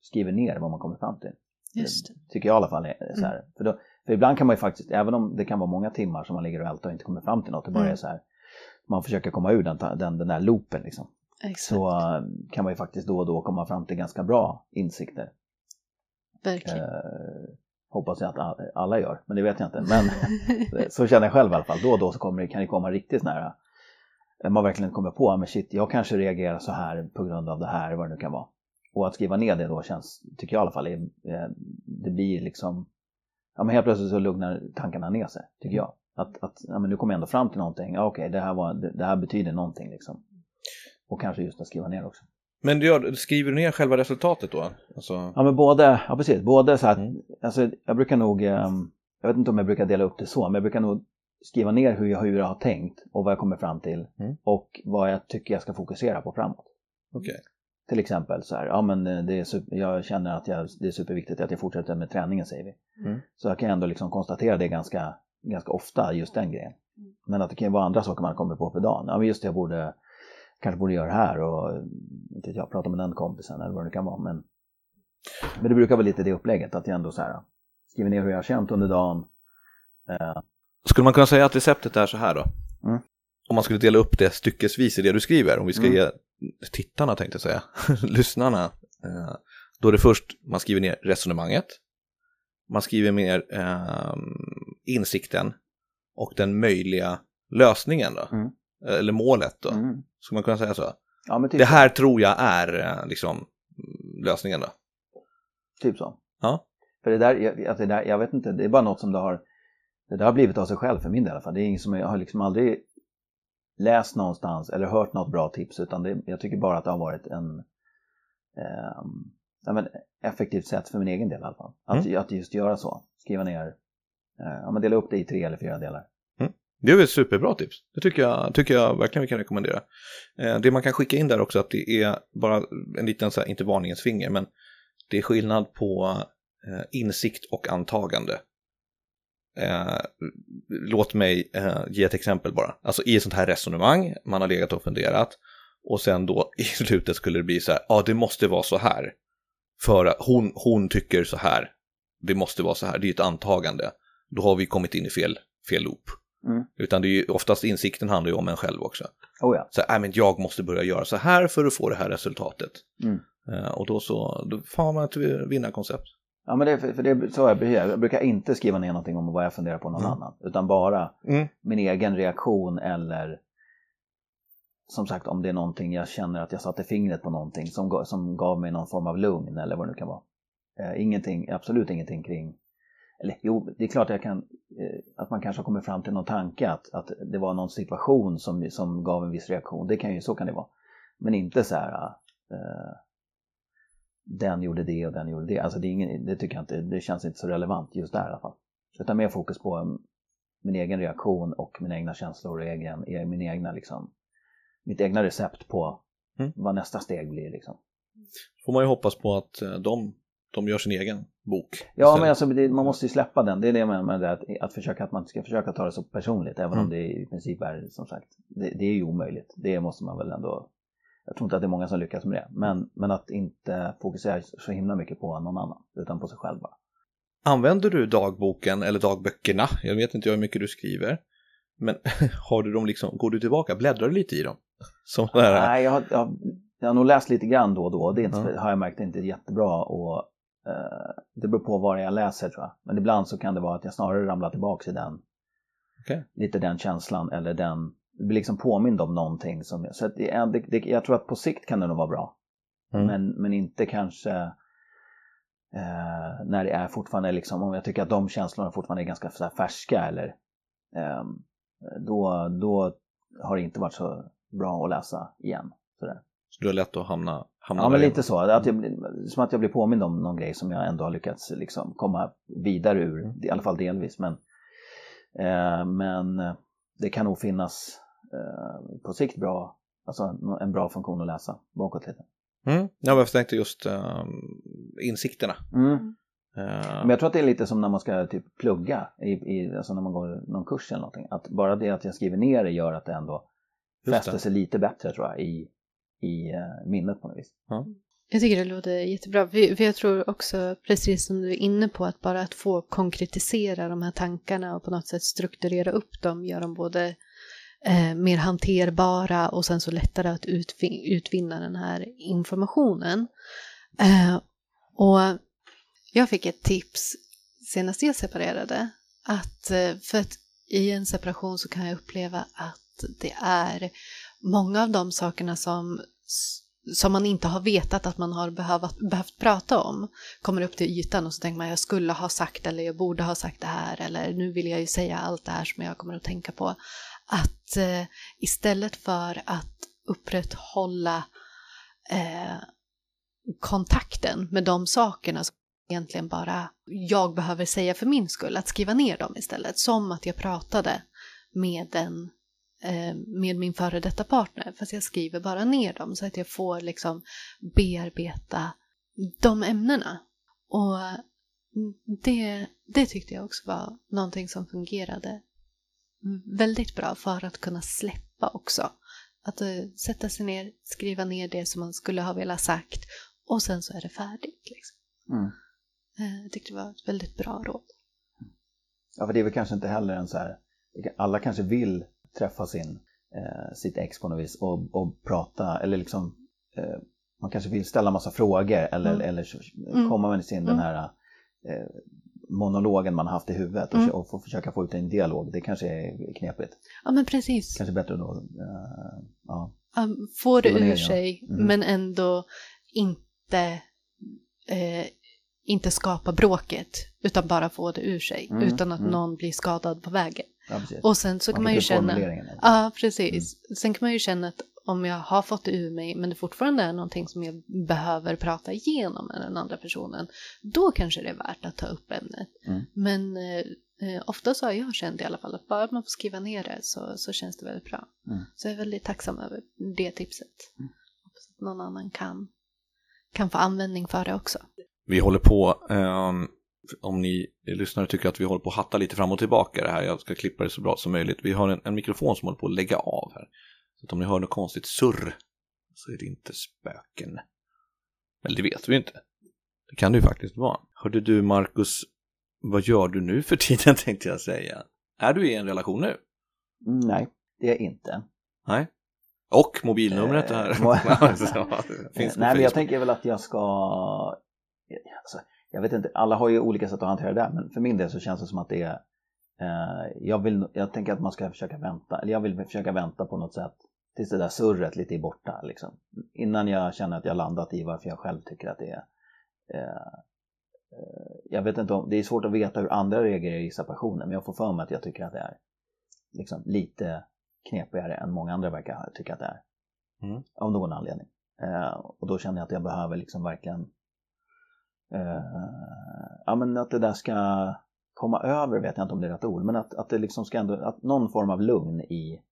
skriver ner vad man kommer fram till. Just det. Tycker jag i alla fall är så här. För, då, för ibland kan man ju faktiskt, även om det kan vara många timmar som man ligger och ältar och inte kommer fram till något, det bara Mm. är så här. Man försöker komma ur den, den, den där loopen liksom. Exakt. Så eh, kan man ju faktiskt då och då komma fram till ganska bra insikter. Verkligen. Eh, hoppas jag att all- alla gör, men det vet jag inte. Men så känner jag själv i alla fall. Då och då så kommer det, kan det komma riktigt nära. Man verkligen kommer på, "Ah, men shit, jag kanske reagerar så här på grund av det här, vad det nu kan vara. Och att skriva ner det då känns, tycker jag i alla fall, eh, det blir liksom, ja men helt plötsligt så lugnar tankarna ner sig, tycker jag. Att, att ja, men nu kommer jag ändå fram till någonting, ja, okej, det, här var, det, det här betyder någonting liksom. Och kanske just att skriva ner också. Men du gör, skriver du ner själva resultatet då? Alltså, Ja men både, ja precis, både så här, Mm. alltså jag brukar nog, ehm, jag vet inte om jag brukar dela upp det så, men jag brukar nog skriva ner hur jag, hur jag har tänkt och vad jag kommer fram till Mm. och vad jag tycker jag ska fokusera på framåt. Okej. Till exempel så här, ja men eh, det är super, jag känner att jag, det är superviktigt att jag fortsätter med träningen säger vi. Mm. Så jag kan ändå liksom konstatera det ganska, ganska ofta, just den grejen. Men att det kan ju vara andra saker man kommer på för dagen. Ja men just det, jag borde, kanske borde göra här och inte jag prata med den kompisen eller vad det kan vara. Men, men det brukar vara lite det upplägget, att jag ändå så här, skriver ner hur jag har känt under dagen. Eh, Skulle man kunna säga att receptet är så här då? Mm. Om man skulle dela upp det styckesvis i det du skriver, om vi ska Mm. ge tittarna tänkte jag säga, lyssnarna. eh, Då är det först, man skriver ner resonemanget, man skriver ner eh, insikten och den möjliga lösningen då, Mm. Eller målet då. mm. Skulle man kunna säga så? Ja men typ, Det här tror jag är eh, liksom mm, lösningen då. typ så. Ja. För det där, att det där, jag vet inte, det är bara något som det har, det där har blivit av sig själv för min del i alla fall. Det är inget som jag har liksom aldrig läst någonstans eller hört något bra tips utan det, jag tycker bara att det har varit en ja, men effektivt sätt för min egen del i alla fall. Att, att just göra så, skriva ner, eh, ja, dela upp det i tre eller fyra delar. Det är ett superbra tips. Det tycker jag, tycker jag verkligen vi kan rekommendera. Eh, det man kan skicka in där också att det är bara en liten, så här, inte varningens finger, men det är skillnad på eh, insikt och antagande. Eh, låt mig eh, ge ett exempel bara. Alltså i ett sånt här resonemang, man har legat och funderat Och sen då i slutet skulle det bli så här, ja det måste vara så här. För att hon, hon tycker så här. Det måste vara så här, det är ett antagande. Då har vi kommit in i fel, fel loop. Mm. Utan det är ju oftast insikten handlar ju om en själv också. Oh ja. Så "Nej, men jag måste börja göra så här för att få det här resultatet. Mm. Eh, och då så, då får man ett vinnarkoncept. Ja men det, för det är så jag behöver. Jag brukar inte skriva ner någonting om vad jag funderar på någon Mm. annan. Utan bara Mm. min egen reaktion eller som sagt om det är någonting jag känner att jag satte fingret på någonting som, som gav mig någon form av lugn eller vad det nu kan vara. Eh, ingenting, absolut ingenting kring, eller jo, det är klart jag kan, eh, att man kanske har kommit fram till någon tanke att, att det var någon situation som, som gav en viss reaktion, det kan ju, så kan det vara. Men inte så här, eh, den gjorde det och den gjorde det. Alltså det, är ingen, det tycker jag inte, det känns inte så relevant just där i alla fall. Utan mer fokus på mm, min egen reaktion och mina egna känslor och egen, e- min egna liksom, mitt egna recept på Mm. vad nästa steg blir liksom. Får man ju hoppas på att eh, de, de gör sin egen bok. Ja, istället. men alltså, det, man måste ju släppa den. Det är det jag menar med det, att, att, försöka, att man ska försöka ta det så personligt, även om Mm. det i princip är, som sagt, det, det är ju omöjligt. Det måste man väl ändå, jag tror inte att det är många som lyckas med det, men, men att inte fokusera så himla mycket på någon annan, utan på sig själv bara. Använder du dagboken eller dagböckerna? Jag vet inte hur mycket du skriver. Men har du dem liksom, går du tillbaka, bläddrar du lite i dem? Som Nej, jag har, jag, jag har nog läst lite grann då och då. Det är inte, Ja. har jag märkt inte är jättebra. Eh, det beror på vad jag läser tror jag. Men ibland så kan det vara att jag snarare ramlar tillbaka i den. Okej. Lite den känslan eller den, blir liksom påmind om någonting. Som, så att det, det, det, jag tror att på sikt kan det nog vara bra. Mm. Men, men inte kanske eh, när det är fortfarande liksom, om jag tycker att de känslorna fortfarande är ganska färska eller ehm, då, då har det inte varit så bra att läsa igen. Sådär. Så du har lätt att hamna, hamna Ja men lite så, att jag, som att jag blir påmind om någon grej som jag ändå har lyckats liksom komma vidare ur, Mm. i alla fall delvis. Men, eh, men eh, det kan nog finnas eh, på sikt bra, alltså en bra funktion att läsa bakåt lite. Mm. Ja, jag tänkte just ehm, insikterna. Mm. Eh, Men jag tror att det är lite som när man ska typ plugga, i, i, alltså när man går någon kurs eller någonting. Att bara det att jag skriver ner det gör att det ändå fäster sig lite bättre tror jag i, i eh, minnet på något vis. Jag tycker det låter jättebra. För för jag tror också, precis som du är inne på, att bara att få konkretisera de här tankarna och på något sätt strukturera upp dem gör dem både eh, mer hanterbara och sen så lättare att utvin- utvinna den här informationen. Eh, och jag fick ett tips senast jag separerade. Att, eh, för att i en separation så kan jag uppleva att det är många av de sakerna som, som man inte har vetat att man har behövt, behövt prata om kommer upp till ytan och så tänker man jag skulle ha sagt eller jag borde ha sagt det här eller nu vill jag ju säga allt det här som jag kommer att tänka på. Att eh, istället för att upprätthålla eh, kontakten med de sakerna som egentligen bara jag behöver säga för min skull, att skriva ner dem istället. Som att jag pratade med, en, med min före detta partner, fast jag skriver bara ner dem så att jag får liksom bearbeta de ämnena. Och det, det tyckte jag också var någonting som fungerade väldigt bra för att kunna släppa också. Att eh, sätta sig ner, skriva ner det som man skulle ha velat sagt och sen så är det färdigt. Liksom. Mm. Eh, Jag tyckte det var ett väldigt bra råd. Ja, för det är väl kanske inte heller en så här, alla kanske vill träffa sin, eh, sitt ex på något vis och, och prata, eller liksom, eh, man kanske vill ställa massa frågor eller, Mm. eller Mm. komma med sin den Mm. här eh, monologen man har haft i huvudet och, Mm. och få försöka få ut en dialog. Det kanske är knepigt. Ja men precis. Kanske bättre då, eh, ja. Um, få det ur sig Mm. men ändå inte, eh, inte skapa bråket utan bara få det ur sig Mm, utan att mm. någon blir skadad på vägen. Ja precis. Och sen så kan man ju upp känna... Ja, precis. Sen kan man ju känna att om jag har fått det ur mig men det fortfarande är någonting som jag behöver prata igenom med den andra personen, då kanske det är värt att ta upp ämnet. Mm. Men eh, eh, ofta så har jag känt i alla fall att bara man får skriva ner det så, så känns det väldigt bra. Mm. Så jag är väldigt tacksam över det tipset. Mm. Hoppas att någon annan kan, kan få användning för det också. Vi håller på, ehm, om ni lyssnare tycker att vi håller på att hatta lite fram och tillbaka det här, jag ska klippa det så bra som möjligt. Vi har en, en mikrofon som håller på att lägga av här. Så om ni hör något konstigt surr så är det inte spöken. Eller det vet vi inte. Det kan det ju faktiskt vara. Hörde du Marcus, vad gör du nu för tiden tänkte jag säga. Är du i en relation nu? Nej, det är jag inte. Nej. Och mobilnumret Eh, här. finns Nej, men jag tänker väl att jag ska... Alltså, jag vet inte, alla har ju olika sätt att hantera det där, men för min del så känns det som att det är... Eh, jag, vill, jag tänker att man ska försöka vänta, eller jag vill försöka vänta på något sätt tills det där surret lite är borta. Liksom. Innan jag känner att jag landat i varför jag själv tycker att det är... Eh, eh, jag vet inte om, det är svårt att veta hur andra reagerar i separationen, men jag får för mig att jag tycker att det är liksom, lite knepigare än många andra verkar tycka att det är. Mm. Av någon anledning. Eh, och då känner jag att jag behöver liksom verkligen eh, ja men att det där ska komma över vet jag inte om det är rätt ord men att, att det liksom ska ändå, att någon form av lugn i,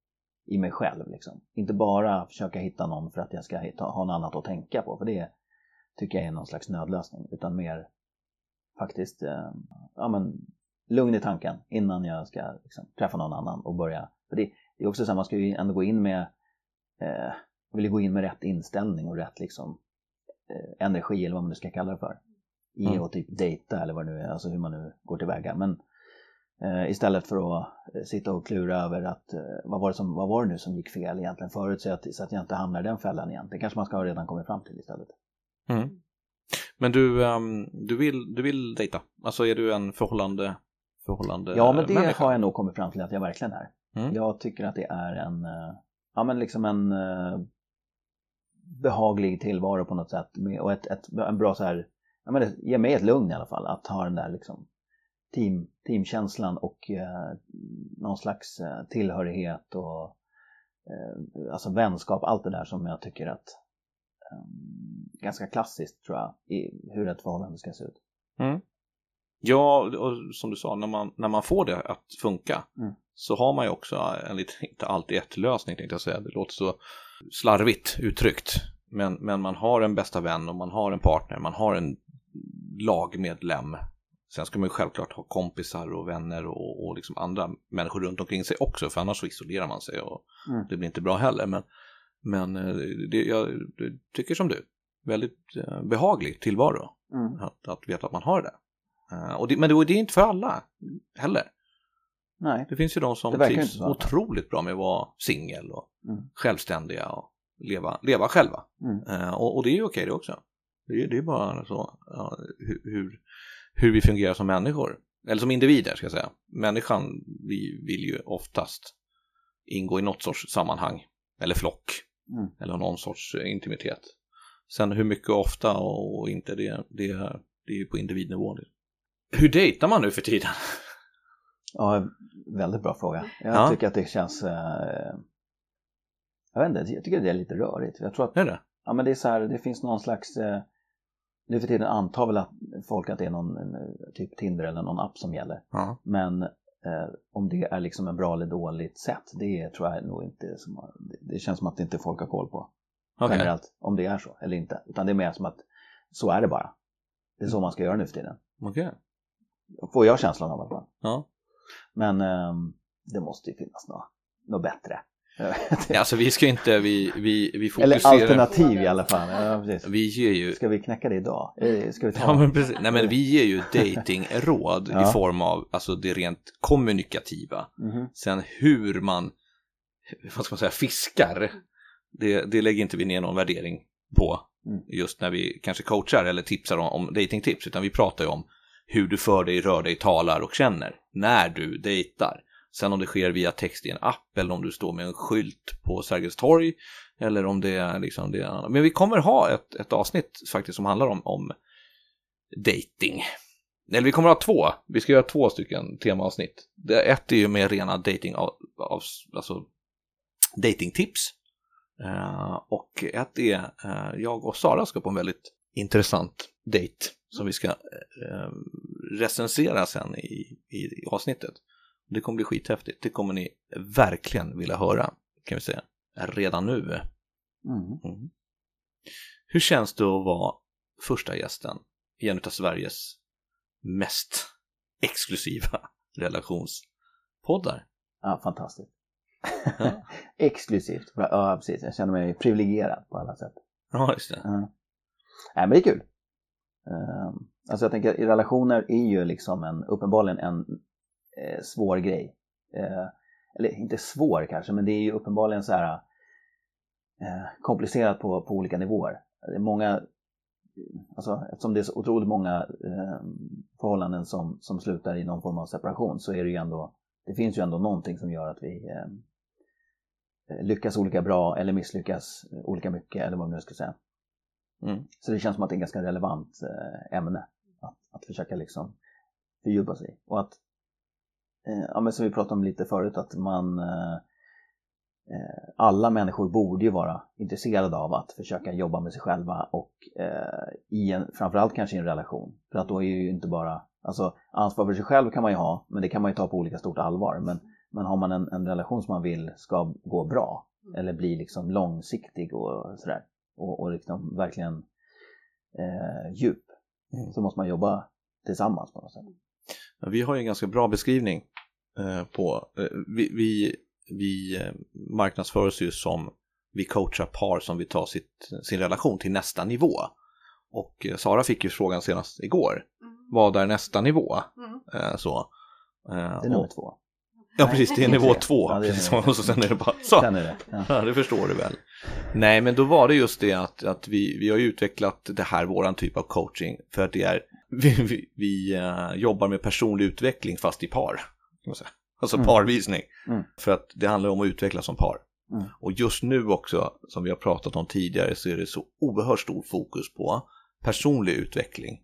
i mig själv liksom. Inte bara försöka hitta någon för att jag ska hitta, ha något annat att tänka på för det tycker jag är någon slags nödlösning utan mer faktiskt eh, ja men lugn i tanken innan jag ska liksom, träffa någon annan och börja. För det, det är också så här, man ska ju ändå gå in med eh, vill ju gå in med rätt inställning och rätt liksom, eh, energi eller vad man nu ska kalla det för. I Mm. att typ dejta eller vad det nu är, alltså hur man nu går tillväga. Men eh, istället för att sitta och klura över att eh, vad, var det som, vad var det nu som gick fel egentligen förut så att, så att jag inte hamnar i den fällan igen. Det kanske man ska ha redan kommit fram till istället. Mm. Men du, ehm, du, vill, du vill dejta? Alltså är du en förhållande, förhållande Ja, men det människa? har jag nog kommit fram till att jag verkligen är. Mm. Jag tycker att det är en, eh, ja men liksom en eh, behaglig tillvaro på något sätt. Och ett, ett, en bra så här, ja men det ger mig ett lugn i alla fall att ha den där liksom team, teamkänslan och eh, någon slags eh, tillhörighet och eh, alltså vänskap, allt det där som jag tycker att eh, ganska klassiskt tror jag i hur ett förhållande ska se ut. Ja, och som du sa, när man, när man får det att funka Mm. så har man ju också en lite, inte alltid ett lösning tänkte jag säga, det låter så slarvigt uttryckt. Men, men man har en bästa vän och man har en partner, man har en lagmedlem. Sen ska man ju självklart ha kompisar och vänner och, och liksom andra människor runt omkring sig också, för annars så isolerar man sig och Mm. det blir inte bra heller. Men, men eh, det, jag tycker som du, väldigt eh, behaglig tillvaro Mm. att, att veta att man har det. Och det men det, det är inte för alla heller. Nej. Det finns ju de som Det trivs otroligt bra med att vara singel och Mm. självständiga och leva, leva själva. Mm. Eh, och, och det är ju okej det också. Det är, det är bara så ja, hur, hur, vi fungerar som människor. Eller som individer ska jag säga. Människan vi vill ju oftast ingå i något sorts sammanhang. Eller flock. Mm. Eller någon sorts intimitet. Sen hur mycket ofta och inte det, det, det är ju på individnivå. Hur dejtar man nu för tiden? Ja, väldigt bra fråga. Jag Ja. tycker att det känns... Eh, jag vet inte, jag tycker det är lite rörigt. Jag tror att Är det? ja, men det, är så här, det finns någon slags... Eh, nu för tiden antar väl att folk att det är någon typ Tinder eller någon app som gäller. Ja. Men eh, om det är liksom en bra eller dåligt sätt, det tror jag nog inte som, det, känns som att inte folk har koll på Okej. generellt. Om det är så eller inte. Utan det är mer som att så är det bara. Det är så man ska göra nu för tiden. Okej. Får jag känslan av i alla fall. Ja. Men ehm, det måste ju finnas något, något bättre. Ja, Alltså vi ska inte, vi, vi, vi Eller fokuserar. alternativ i alla fall. Ja. Vi ger ju, Ska vi knäcka det idag? Eh, Ska vi ta? ja men precis, nej men vi ger ju datingråd Ja. i form av, alltså det rent kommunikativa. Mhm. Sen hur man, vad ska man säga, fiskar, det, det lägger inte vi ner någon värdering på. Mm. Just när vi kanske coachar eller tipsar om, om datingtips, utan vi pratar ju om hur du för dig, rör dig, talar och känner när du dejtar. Sen om det sker via text i en app eller om du står med en skylt på Sergels torg eller om det är liksom det är Men vi kommer ha ett, ett avsnitt faktiskt som handlar om, om dating. Eller vi kommer ha två, vi ska göra två stycken temaavsnitt. Det, ett är ju med rena dating, av, av, alltså datingtips. Uh, och ett är, uh, jag och Sara ska på en väldigt intressant dejt som vi ska uh, recensera sen i, i, i avsnittet. Det kommer bli skithäftigt, det kommer ni verkligen vilja höra, kan vi säga, redan nu. Mm. Mm. Hur känns det att vara första gästen i en av Sveriges mest exklusiva relationspoddar? Ja, fantastiskt. Exklusivt. Ja, precis. Jag känner mig privilegierad på alla sätt. Ja, just det. Ja. Nej, men det är kul. Ehm, Alltså jag tänker, relationer är ju liksom en, uppenbarligen en eh, svår grej. Eh, eller inte svår kanske, men det är ju uppenbarligen så här eh, komplicerat på, på olika nivåer. Det är många, alltså eftersom det är så otroligt många eh, förhållanden som, som slutar i någon form av separation så är det ju ändå, det finns ju ändå någonting som gör att vi eh, lyckas olika bra eller misslyckas olika mycket eller vad man nu ska säga. Mm. Så det känns som att det är ett ganska relevant eh, ämne att, att försöka liksom fördjupa sig i. Och att, eh, ja men som vi pratade om lite förut, att man eh, eh, alla människor borde ju vara intresserade av att försöka jobba med sig själva och eh, i en, framförallt kanske i en relation. För att då är ju inte bara, alltså ansvar för sig själv kan man ju ha, men det kan man ju ta på olika stort allvar. Men, men har man en, en relation som man vill ska gå bra eller bli liksom långsiktig och sådär och, och liksom verkligen eh, djup Mm. så måste man jobba tillsammans på något sätt. Vi har ju en ganska bra beskrivning eh, på, eh, vi, vi, vi eh, marknadsför oss ju som, vi coachar par som vill ta sitt, sin relation till nästa nivå. Och eh, Sara fick ju frågan senast igår, vad är nästa nivå? Mm. Eh, så. Eh, Det är nummer två. Ja precis, det är nivå två. Ja, det är nivå och så sen är det bara så. Sen är det. Ja. Ja, det förstår du väl. Nej, men då var det just det att, att vi, vi har utvecklat det här, våran typ av coaching, för att det är, vi, vi, vi eh, jobbar med personlig utveckling fast i par. Man säga. Alltså Mm. parvisning. Mm. För att det handlar om att utvecklas som par. Mm. Och just nu också, som vi har pratat om tidigare, så är det så oerhört stor fokus på personlig utveckling.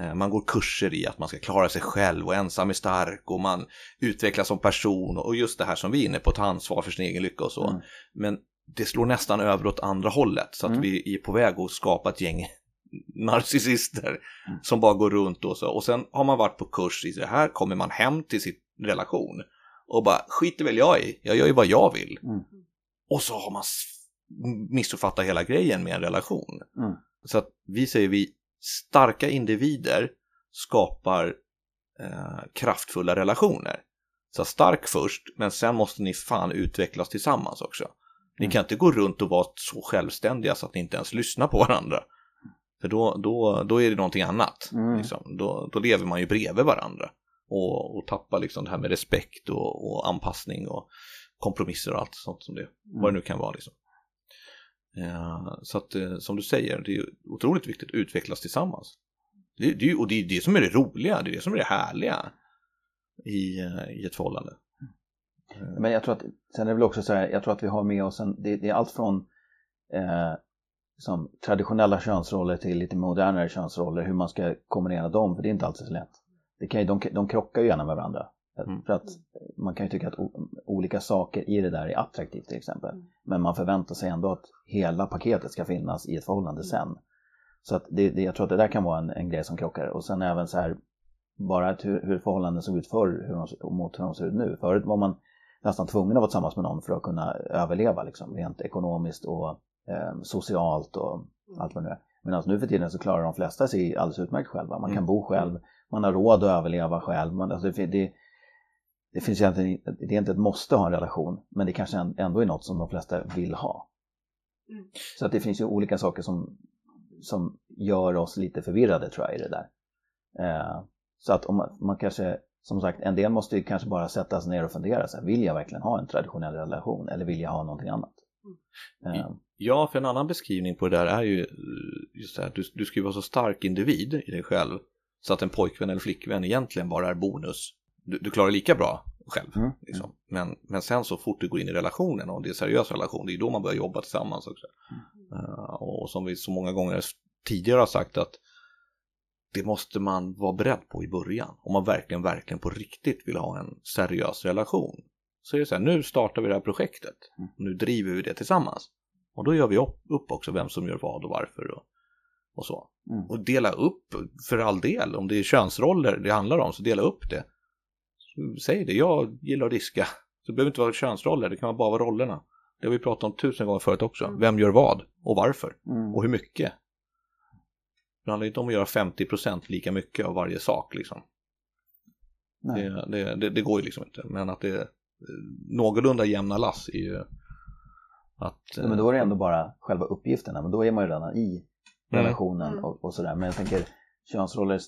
Eh, Man går kurser i att man ska klara sig själv och ensam är stark och man utvecklas som person och just det här som vi är inne på, ta ansvar för sin egen lycka och så. Mm. Men det slår nästan över åt andra hållet så att Mm. vi är på väg att skapa ett gäng narcissister Mm. som bara går runt och så. Och sen har man varit på kurs i det här, kommer man hem till sin relation och bara skiter väl jag i, jag gör ju vad jag vill. Mm. Och så har man missuppfattat hela grejen med en relation. Mm. Så att vi säger vi, starka individer skapar eh, kraftfulla relationer. Så stark först, men sen måste ni fan utvecklas tillsammans också. Ni Mm. kan inte gå runt och vara så självständiga så att ni inte ens lyssnar på varandra. För då, då, då är det någonting annat. Mm. Liksom. Då, då lever man ju bredvid varandra. Och, och tappar liksom det här med respekt och, och anpassning och kompromisser och allt sånt som det, vad det nu kan vara. Liksom. Eh, så att eh, som du säger, det är otroligt viktigt att utvecklas tillsammans. Det, det, och det är det som är det roliga, det är det som är det härliga i, eh, i ett förhållande. Men jag tror att, sen är det väl också så här, jag tror att vi har med oss en, det, det är allt från eh, som traditionella könsroller till lite modernare könsroller, hur man ska kombinera dem, för det är inte alltid så lätt. Det kan ju, de, de krockar ju gärna med varandra. Mm. För att man kan ju tycka att o, olika saker i det där är attraktivt till exempel. Mm. Men man förväntar sig ändå att hela paketet ska finnas i ett förhållande sen. Så att det, det, jag tror att det där kan vara en, en grej som krockar. Och sen även så här, bara hur, hur förhållanden såg ut förr hur de, mot hur de ser ut nu. Förut var man nästan tvungen att vara tillsammans med någon för att kunna överleva liksom, rent ekonomiskt och eh, socialt och allt vad det nu är. Medan nu för tiden så klarar de flesta sig alldeles utmärkt själva. Man kan Mm. bo själv, man har råd att överleva själv. Man, alltså det, det, det finns egentligen, det är inte ett måste ha en relation, men det kanske ändå är något som de flesta vill ha. Mm. Så att det finns ju olika saker som, som gör oss lite förvirrade tror jag i det där. Eh, så att om man, man kanske, som sagt, en del måste ju kanske bara sätta sig ner och fundera. Så här, vill jag verkligen ha en traditionell relation eller vill jag ha någonting annat? Eh, Ja, för en annan beskrivning på det där är ju eh, just det här, du, du ska ju vara så stark individ i dig själv så att en pojkvän eller flickvän egentligen bara är bonus. Du, du klarar lika bra själv. Mm. Liksom. Men, men sen så fort du går in i relationen och det är en seriös relation, det är då man börjar jobba tillsammans också. Eh, och som vi så många gånger tidigare har sagt att det måste man vara beredd på i början. Om man verkligen, verkligen på riktigt vill ha en seriös relation. Så är det så här, nu startar vi det här projektet. Nu driver vi det tillsammans. Och då gör vi upp, upp också vem som gör vad och varför och, och så. Mm. Och dela upp för all del, om det är könsroller det handlar om, så dela upp det. Så säg det, jag gillar att diska. Så det behöver inte vara könsroller, det kan bara vara rollerna. Det har vi pratat om tusen gånger förut också. Mm. Vem gör vad och varför mm. och hur mycket. Det handlar inte om att göra 50% lika mycket av varje sak liksom. Nej. Det, det, det, det går ju liksom inte. Men att det någorlunda jämna lass är ju att... Ja, men då är det ändå bara själva uppgifterna, men då är man ju redan i. relationen Mm. och, och sådär. Men jag tänker, könsroller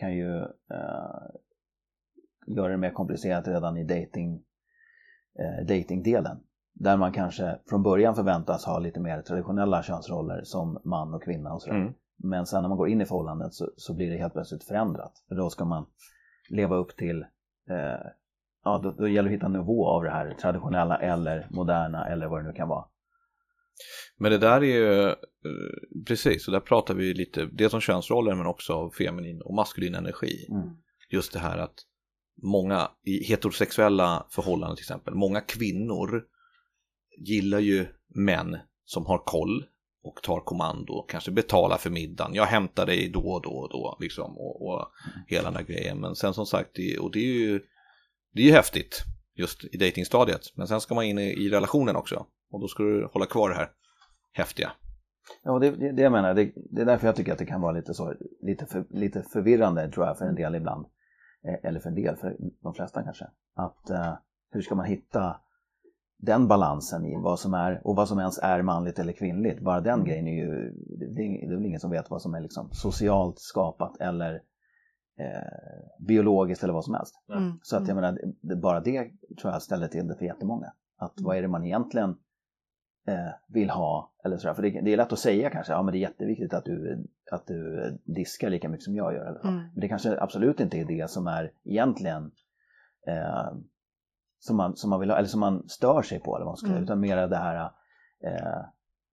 kan ju eh, göra det mer komplicerat redan i dating, eh, datingdelen. Där man kanske från början förväntas ha lite mer traditionella könsroller som man och kvinna och sådär. Mm. Men sen när man går in i förhållandet så, så blir det helt plötsligt förändrat. För då ska man leva upp till, eh, ja då, då gäller det att hitta en nivå av det här traditionella eller moderna eller vad det nu kan vara. Men det där är ju, eh, precis, så där pratar vi lite, dels om könsroller men också av feminin och maskulin energi. Mm. Just det här att många i heterosexuella förhållanden till exempel, många kvinnor gillar ju män som har koll och tar kommando, kanske betalar för middagen, jag hämtar dig då och då och då liksom och, och hela den där grejen. Men sen som sagt, det, och det är ju det är ju häftigt just i datingstadiet, men sen ska man in i, i relationen också och då ska du hålla kvar det här häftiga. Ja, det, det, det jag menar, det, det är därför jag tycker att det kan vara lite, så, lite, för, lite förvirrande tror jag för en del ibland. Eh, Eller för en del, för de flesta kanske. Att eh, hur ska man hitta den balansen i vad som är, och vad som ens är manligt eller kvinnligt. Bara den grejen är ju, det, det är väl ingen som vet vad som är liksom socialt skapat eller eh, biologiskt eller vad som helst. Mm. Så att jag menar, det, bara det tror jag ställer till det för jättemånga. Att vad är det man egentligen vill ha? Eller sådär. För det, det är lätt att säga kanske, ja men det är jätteviktigt att du, att du diskar lika mycket som jag gör. Eller, så. Mm. Men det kanske absolut inte är det som är egentligen eh, som, man, som man vill ha, eller som man stör sig på, eller vad man ska säga, Mm. utan mer det här eh,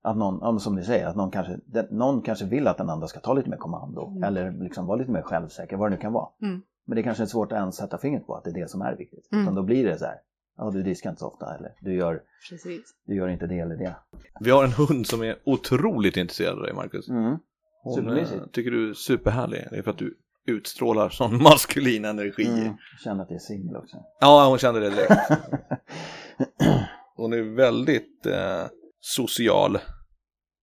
att någon, som ni säger, att någon kanske, någon kanske vill att den andra ska ta lite mer kommando Mm. eller liksom vara lite mer självsäker, vad det nu kan vara. Mm. Men det kanske är svårt att ens sätta fingret på att det är det som är viktigt. Mm. Utan då blir det så här, ja du diskar inte så ofta eller du gör, Precis. du gör inte det eller det. Vi har en hund som är otroligt intresserad av dig Marcus. Mm. Hon eh, tycker du är superhärlig. Det är för att du utstrålar sån maskulin energi. Mm. Jag känner att jag är singel också. Ja, hon kände det direkt. Hon är väldigt eh, social,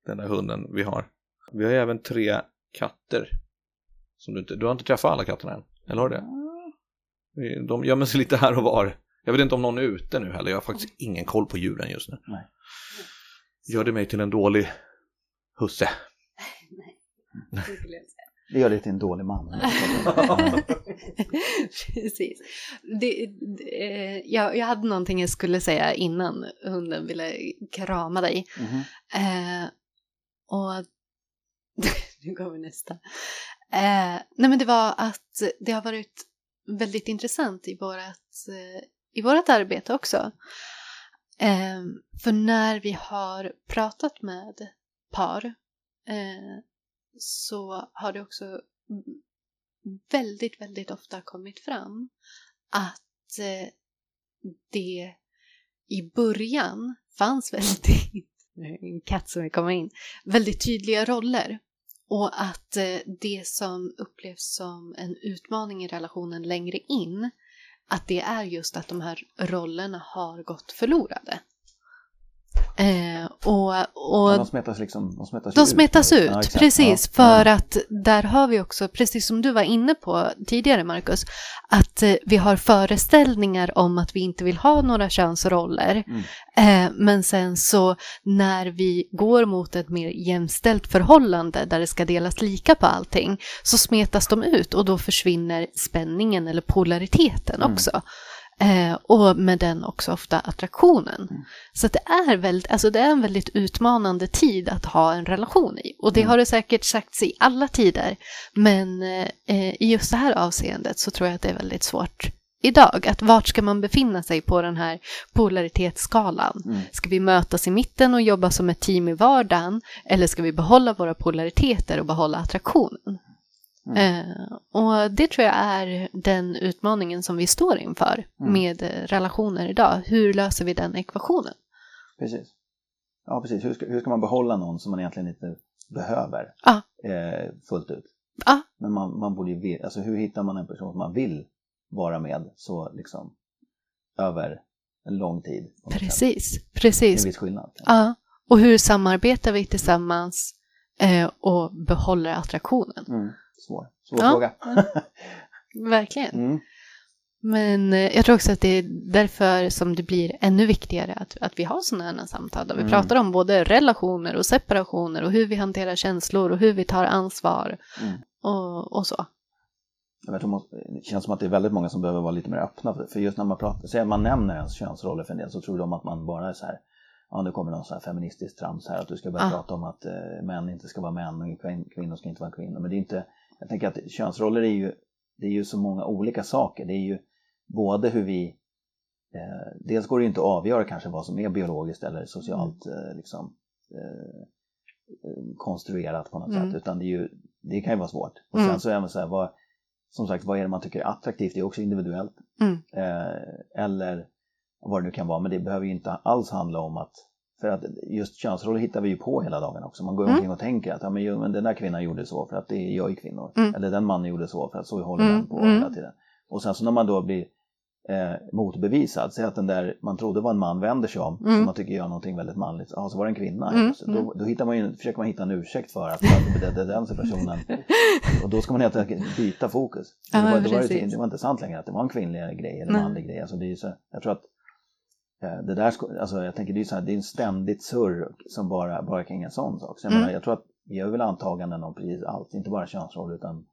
den där hunden vi har. Vi har ju även tre katter. Som du, inte, du har inte träffat alla katterna än, eller har du det? Vi- De gömmer sig lite här och var. Jag vet inte om någon är ute nu heller, jag har faktiskt ingen koll på djuren just nu. Nej. Gör det mig till en dålig husse? Det gör dig till en dålig man. Precis. Det, det, eh, jag, jag hade någonting jag skulle säga innan hunden ville krama dig. Mhm. Eh, och nu kommer nästa. Eh, nej men det var att det har varit väldigt intressant i vårt, eh, i vårt arbete också. Eh, för när vi har pratat med par eh, så har det också väldigt, väldigt ofta kommit fram att eh, det i början fanns väldigt, en katt som vill komma in, väldigt tydliga roller. Och att eh, det som upplevs som en utmaning i relationen längre in, att det är just att de här rollerna har gått förlorade. Eh, och, och Ja, de smetas liksom de smetas de ut. smetas ut, Ja, precis. Ja. För att där har vi också, precis som du var inne på tidigare Marcus, att eh, vi har föreställningar om att vi inte vill ha några könsroller. Mm. Eh, men sen så när vi går mot ett mer jämställt förhållande där det ska delas lika på allting så smetas de ut och då försvinner spänningen eller polariteten Mm. också. Eh, och med den också ofta attraktionen. Mm. Så det, är väldigt, alltså det är en väldigt utmanande tid att ha en relation i. Och det Mm. har det säkert sagts i alla tider. Men eh, i just det här avseendet så tror jag att det är väldigt svårt idag. Att vart ska man befinna sig på den här polaritetsskalan? Mm. Ska vi mötas i mitten och jobba som ett team i vardagen? Eller ska vi behålla våra polariteter och behålla attraktionen? Mm. Eh, och det tror jag är den utmaningen som vi står inför Mm. med relationer idag. Hur löser vi den ekvationen? Precis. Ja, precis. Hur ska, hur ska man behålla någon som man egentligen inte behöver Ja. eh, fullt ut? Ja. Men man, man borde ju, alltså hur hittar man en person som man vill vara med så liksom över en lång tid? något sätt? Precis, Det är precis. en viss skillnad. Ja. Och hur samarbetar vi tillsammans eh, och behåller attraktionen? Mm. Svår, svår Ja. fråga. Verkligen. Mm. Men eh, jag tror också att det är därför som det blir ännu viktigare att, att vi har sådana här samtal där vi Mm. pratar om både relationer och separationer och hur vi hanterar känslor och hur vi tar ansvar Mm. och, och så. Jag tror måste- det känns som att det är väldigt många som behöver vara lite mer öppna för, för just när man pratar, säger man nämner ens könsroller för en del så tror de att man bara är så här Ja, nu kommer någon så här feministiskt trams här att du ska börja Ah. prata om att eh, män inte ska vara män och kvin- kvinnor ska inte vara kvinnor. Men det är inte, jag tänker att könsroller är ju, det är ju så många olika saker. Det är ju både hur vi, eh, dels går det ju inte att avgöra kanske vad som är biologiskt eller socialt eh, liksom, eh, eh, konstruerat på något Mm. sätt. Utan det, är ju, det kan ju vara svårt. Och Mm. sen så är man så här, vad, som sagt, vad är det man tycker är attraktivt? Det är också individuellt. Mm. Eh, eller vad det nu kan vara, men det behöver ju inte alls handla om att för att just könsroller hittar vi ju på hela dagen också. Man går Mm. omkring och tänker att ja, men, men den där kvinnan gjorde så för att det gör ju kvinnor. Mm. Eller den mannen gjorde så för att så håller Mm, på mm. hela tiden. Och sen så när man då blir eh, motbevisad, säg att den där man trodde var en man vänder sig om, Mm. som man tycker gör någonting väldigt manligt, ja så var det en kvinna. Mm, då, då hittar man ju, försöker man hitta en ursäkt för att, det, det, den personen och då ska man helt enkelt byta fokus. Ja, det, var, det, var, det var inte sant längre att det var en kvinnlig grej eller Nej. manlig grej. Alltså det är så, jag tror att det där, alltså jag tänker det är, så här, det är en ständigt surr som bara, bara kring en sån sak. Så jag, Mm. menar, jag tror att vi gör väl antaganden om precis allt, inte bara könsroll utan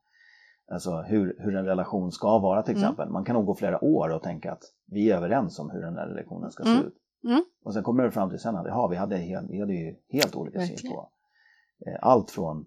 alltså hur, hur en relation ska vara till Mm. exempel. Man kan nog gå flera år och tänka att vi är överens om hur den här relationen ska Mm. se ut. Mm. Och sen kommer det fram till sen att ja, vi, hade, helt, vi hade ju helt olika syn på eh, allt från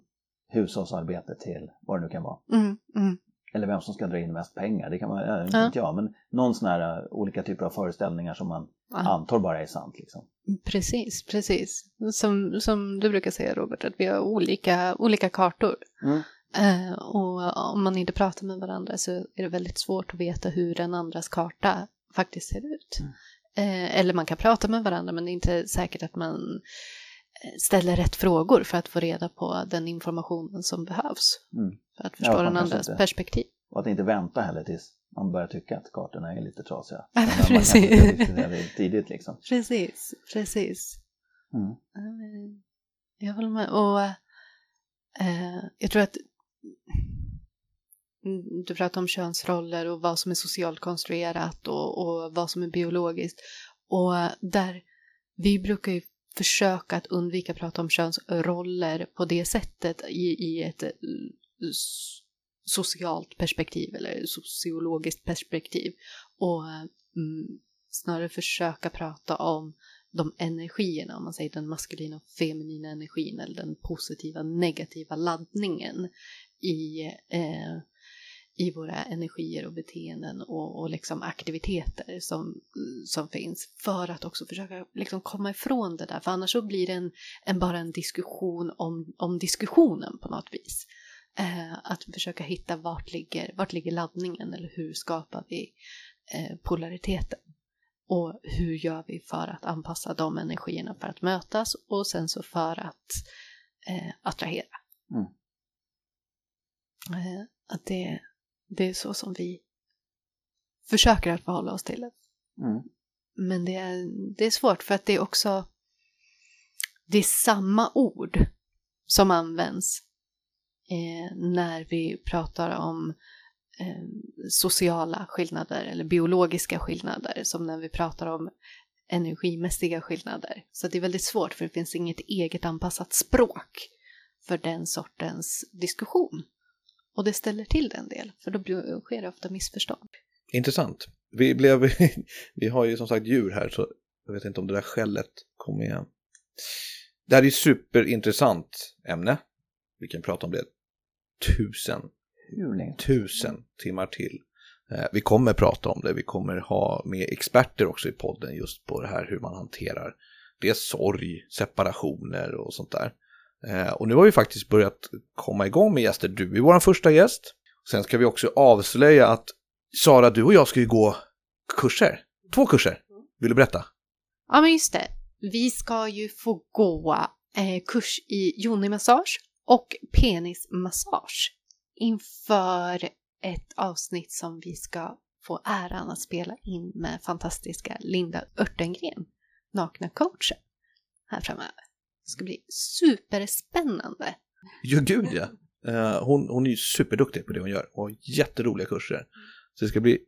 hushållsarbete till vad det nu kan vara. Mm, mm, Eller vem som ska dra in mest pengar, det kan man, äh, Ja. inte jag, men någon sån här olika typer av föreställningar som man. Antar bara är sant. Liksom. Precis, precis. Som, som du brukar säga Robert, att vi har olika, olika kartor. Mm. Eh, och om man inte pratar med varandra så är det väldigt svårt att veta hur den andras karta faktiskt ser ut. Mm. Eh, eller man kan prata med varandra men det är inte säkert att man eh, ställer rätt frågor för att få reda på den informationen som behövs. Mm. För att förstå Ja, den andras inte- perspektiv. Och att inte vänta heller tills man börjar tycka att kartorna är lite trasiga. Precis. tidigt liksom. Precis, precis. Mm. Jag håller med. Och eh, jag tror att du pratar om könsroller och vad som är socialt konstruerat och, och vad som är biologiskt. Och där vi brukar ju försöka att undvika att prata om könsroller på det sättet i, i ett eh, socialt perspektiv eller sociologiskt perspektiv. Och mm, snarare försöka prata om de energierna, om man säger den maskulina och feminina energin eller den positiva negativa laddningen i, eh, i våra energier och beteenden och, och liksom aktiviteter som, som finns för att också försöka liksom komma ifrån det där för annars så blir det en, en bara en diskussion om, om diskussionen på något vis. Eh, att försöka hitta vart ligger, vart ligger laddningen eller hur skapar vi eh, polariteten. Och hur gör vi för att anpassa de energierna för att mötas och sen så för att eh, attrahera. Mm. Eh, att det, det är så som vi försöker att förhålla oss till det. Mm. Men det är, det är svårt för att det är också det är samma ord som används eh, när vi pratar om eh, sociala skillnader eller biologiska skillnader som när vi pratar om energimässiga skillnader. Så det är väldigt svårt för det finns inget eget anpassat språk för den sortens diskussion. Och det ställer till det en del, för då sker det ofta missförstånd. Intressant. Vi, blev, vi har ju som sagt djur här så jag vet inte om det där skället kommer igen. Det här är ju superintressant ämne. Vi kan prata om det tusen, Hur länge? tusen timmar till. Eh, Vi kommer prata om det, vi kommer ha med experter också i podden just på det här hur man hanterar det är sorg, separationer och sånt där. Eh, Och nu har vi faktiskt börjat komma igång med gäster. Du är vår första gäst. Sen ska vi också avslöja att Sara, du och jag ska ju gå kurser. Två kurser. Vill du berätta? Ja, men just det. Vi ska ju få gå eh, kurs i yoni-massage och penismassage inför ett avsnitt som vi ska få äran att spela in med fantastiska Linda Örtengren, nakna coachen, här framöver. Det ska bli superspännande. Ja, gud ja. Eh, hon, hon är ju superduktig på det hon gör och har jätteroliga kurser. Så det ska bli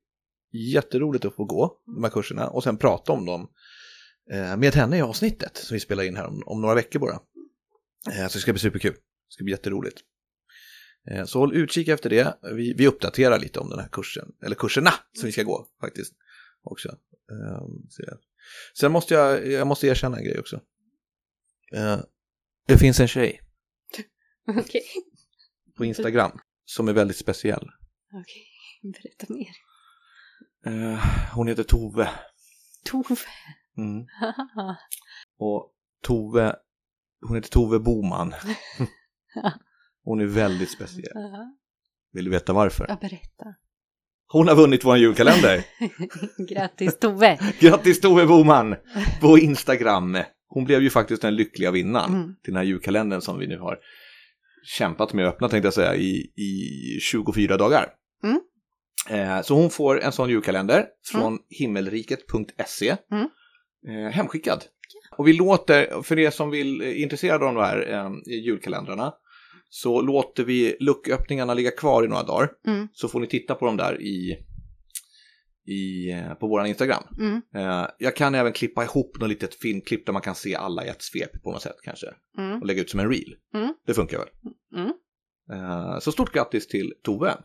jätteroligt att få gå de här kurserna och sen prata om dem eh, med henne i avsnittet som vi spelar in här om, om några veckor bara. Eh, så det ska bli superkul. Det ska bli jätteroligt. Eh, Så håll utkik efter det. Vi, vi uppdaterar lite om den här kursen, eller kurserna som vi ska gå faktiskt också. Eh, så det- Sen måste jag, jag måste erkänna en grej också. Eh, Det finns en tjej Okej. på Instagram som är väldigt speciell. Okej, berätta mer. Eh, Hon heter Tove. Tove. Mm. Och Tove, hon heter Tove Boman. Hon är väldigt speciell. Ja, Vill du veta varför? Ja, berätta. Hon har vunnit vår julkalender. Grattis Tove. Grattis Tove Boman på Instagram. Hon blev ju faktiskt den lyckliga vinnaren Mm. till den här julkalendern som vi nu har kämpat med att öppna tänkte jag säga i, i 24 dagar. Mm. Eh, så hon får en sån julkalender från himmelriket.se Mm. eh, hemskickad. Och vi låter, för er som vill eh, intresserade av de här eh, julkalendrarna, så låter vi lucköppningarna ligga kvar i några dagar. Mm. Så får ni titta på dem där i, i, eh, på vår Instagram. Mm. Eh, jag kan även klippa ihop något litet filmklipp där man kan se alla i ett svep på något sätt kanske. Mm. Och lägga ut som en reel. Mm. Det funkar väl. Mm. Eh, så stort grattis till Tove.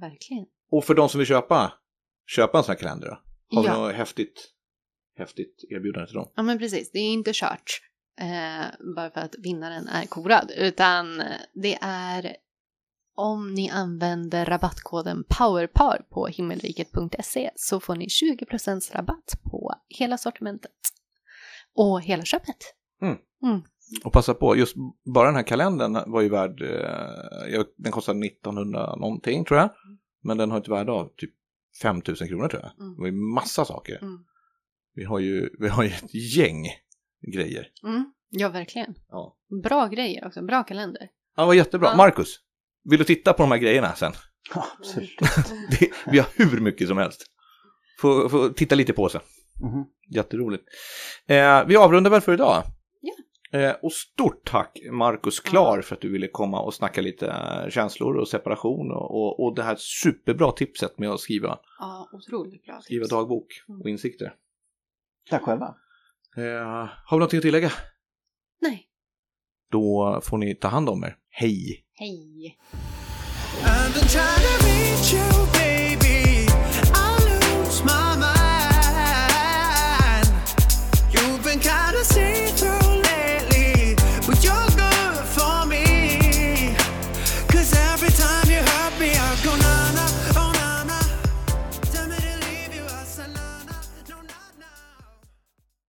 Verkligen. Och för de som vill köpa, köpa en sån här kalender då? Har vi Ja. något häftigt, häftigt erbjudande till dem? ja, men precis. Det är inte kört. Eh, bara för att vinnaren är korad. Utan det är om ni använder rabattkoden POWERPAR på himmelriket.se så får ni 20% rabatt på hela sortimentet. Och hela köpet. Och passa på, just bara den här kalendern var ju värd, eh, den kostade 1900 någonting tror jag. Men den har ett värde av typ 5000 kronor tror jag. Mm. Det var ju massa saker. Mm. Vi, har ju, vi har ju ett gäng grejer. Mm. Ja, verkligen. Ja. Bra grejer också. Bra kalender. Ja, var jättebra. Ja. Marcus, vill du titta på de här grejerna sen? Ja, absolut. Det, vi har hur mycket som helst. Få, få titta lite på sen. Mhm. Jätteroligt. Eh, vi avrundar väl för idag. Ja. Eh, och stort tack Marcus Klar för att du ville komma och snacka lite eh, känslor och separation och, och, och det här superbra tipset med att skriva, Ja, otroligt bra. skriva tips. dagbok Mm. och insikter. Tack själva. Eh, har vi någonting att tillägga? Nej. Då får ni ta hand om er. Hej! Hej.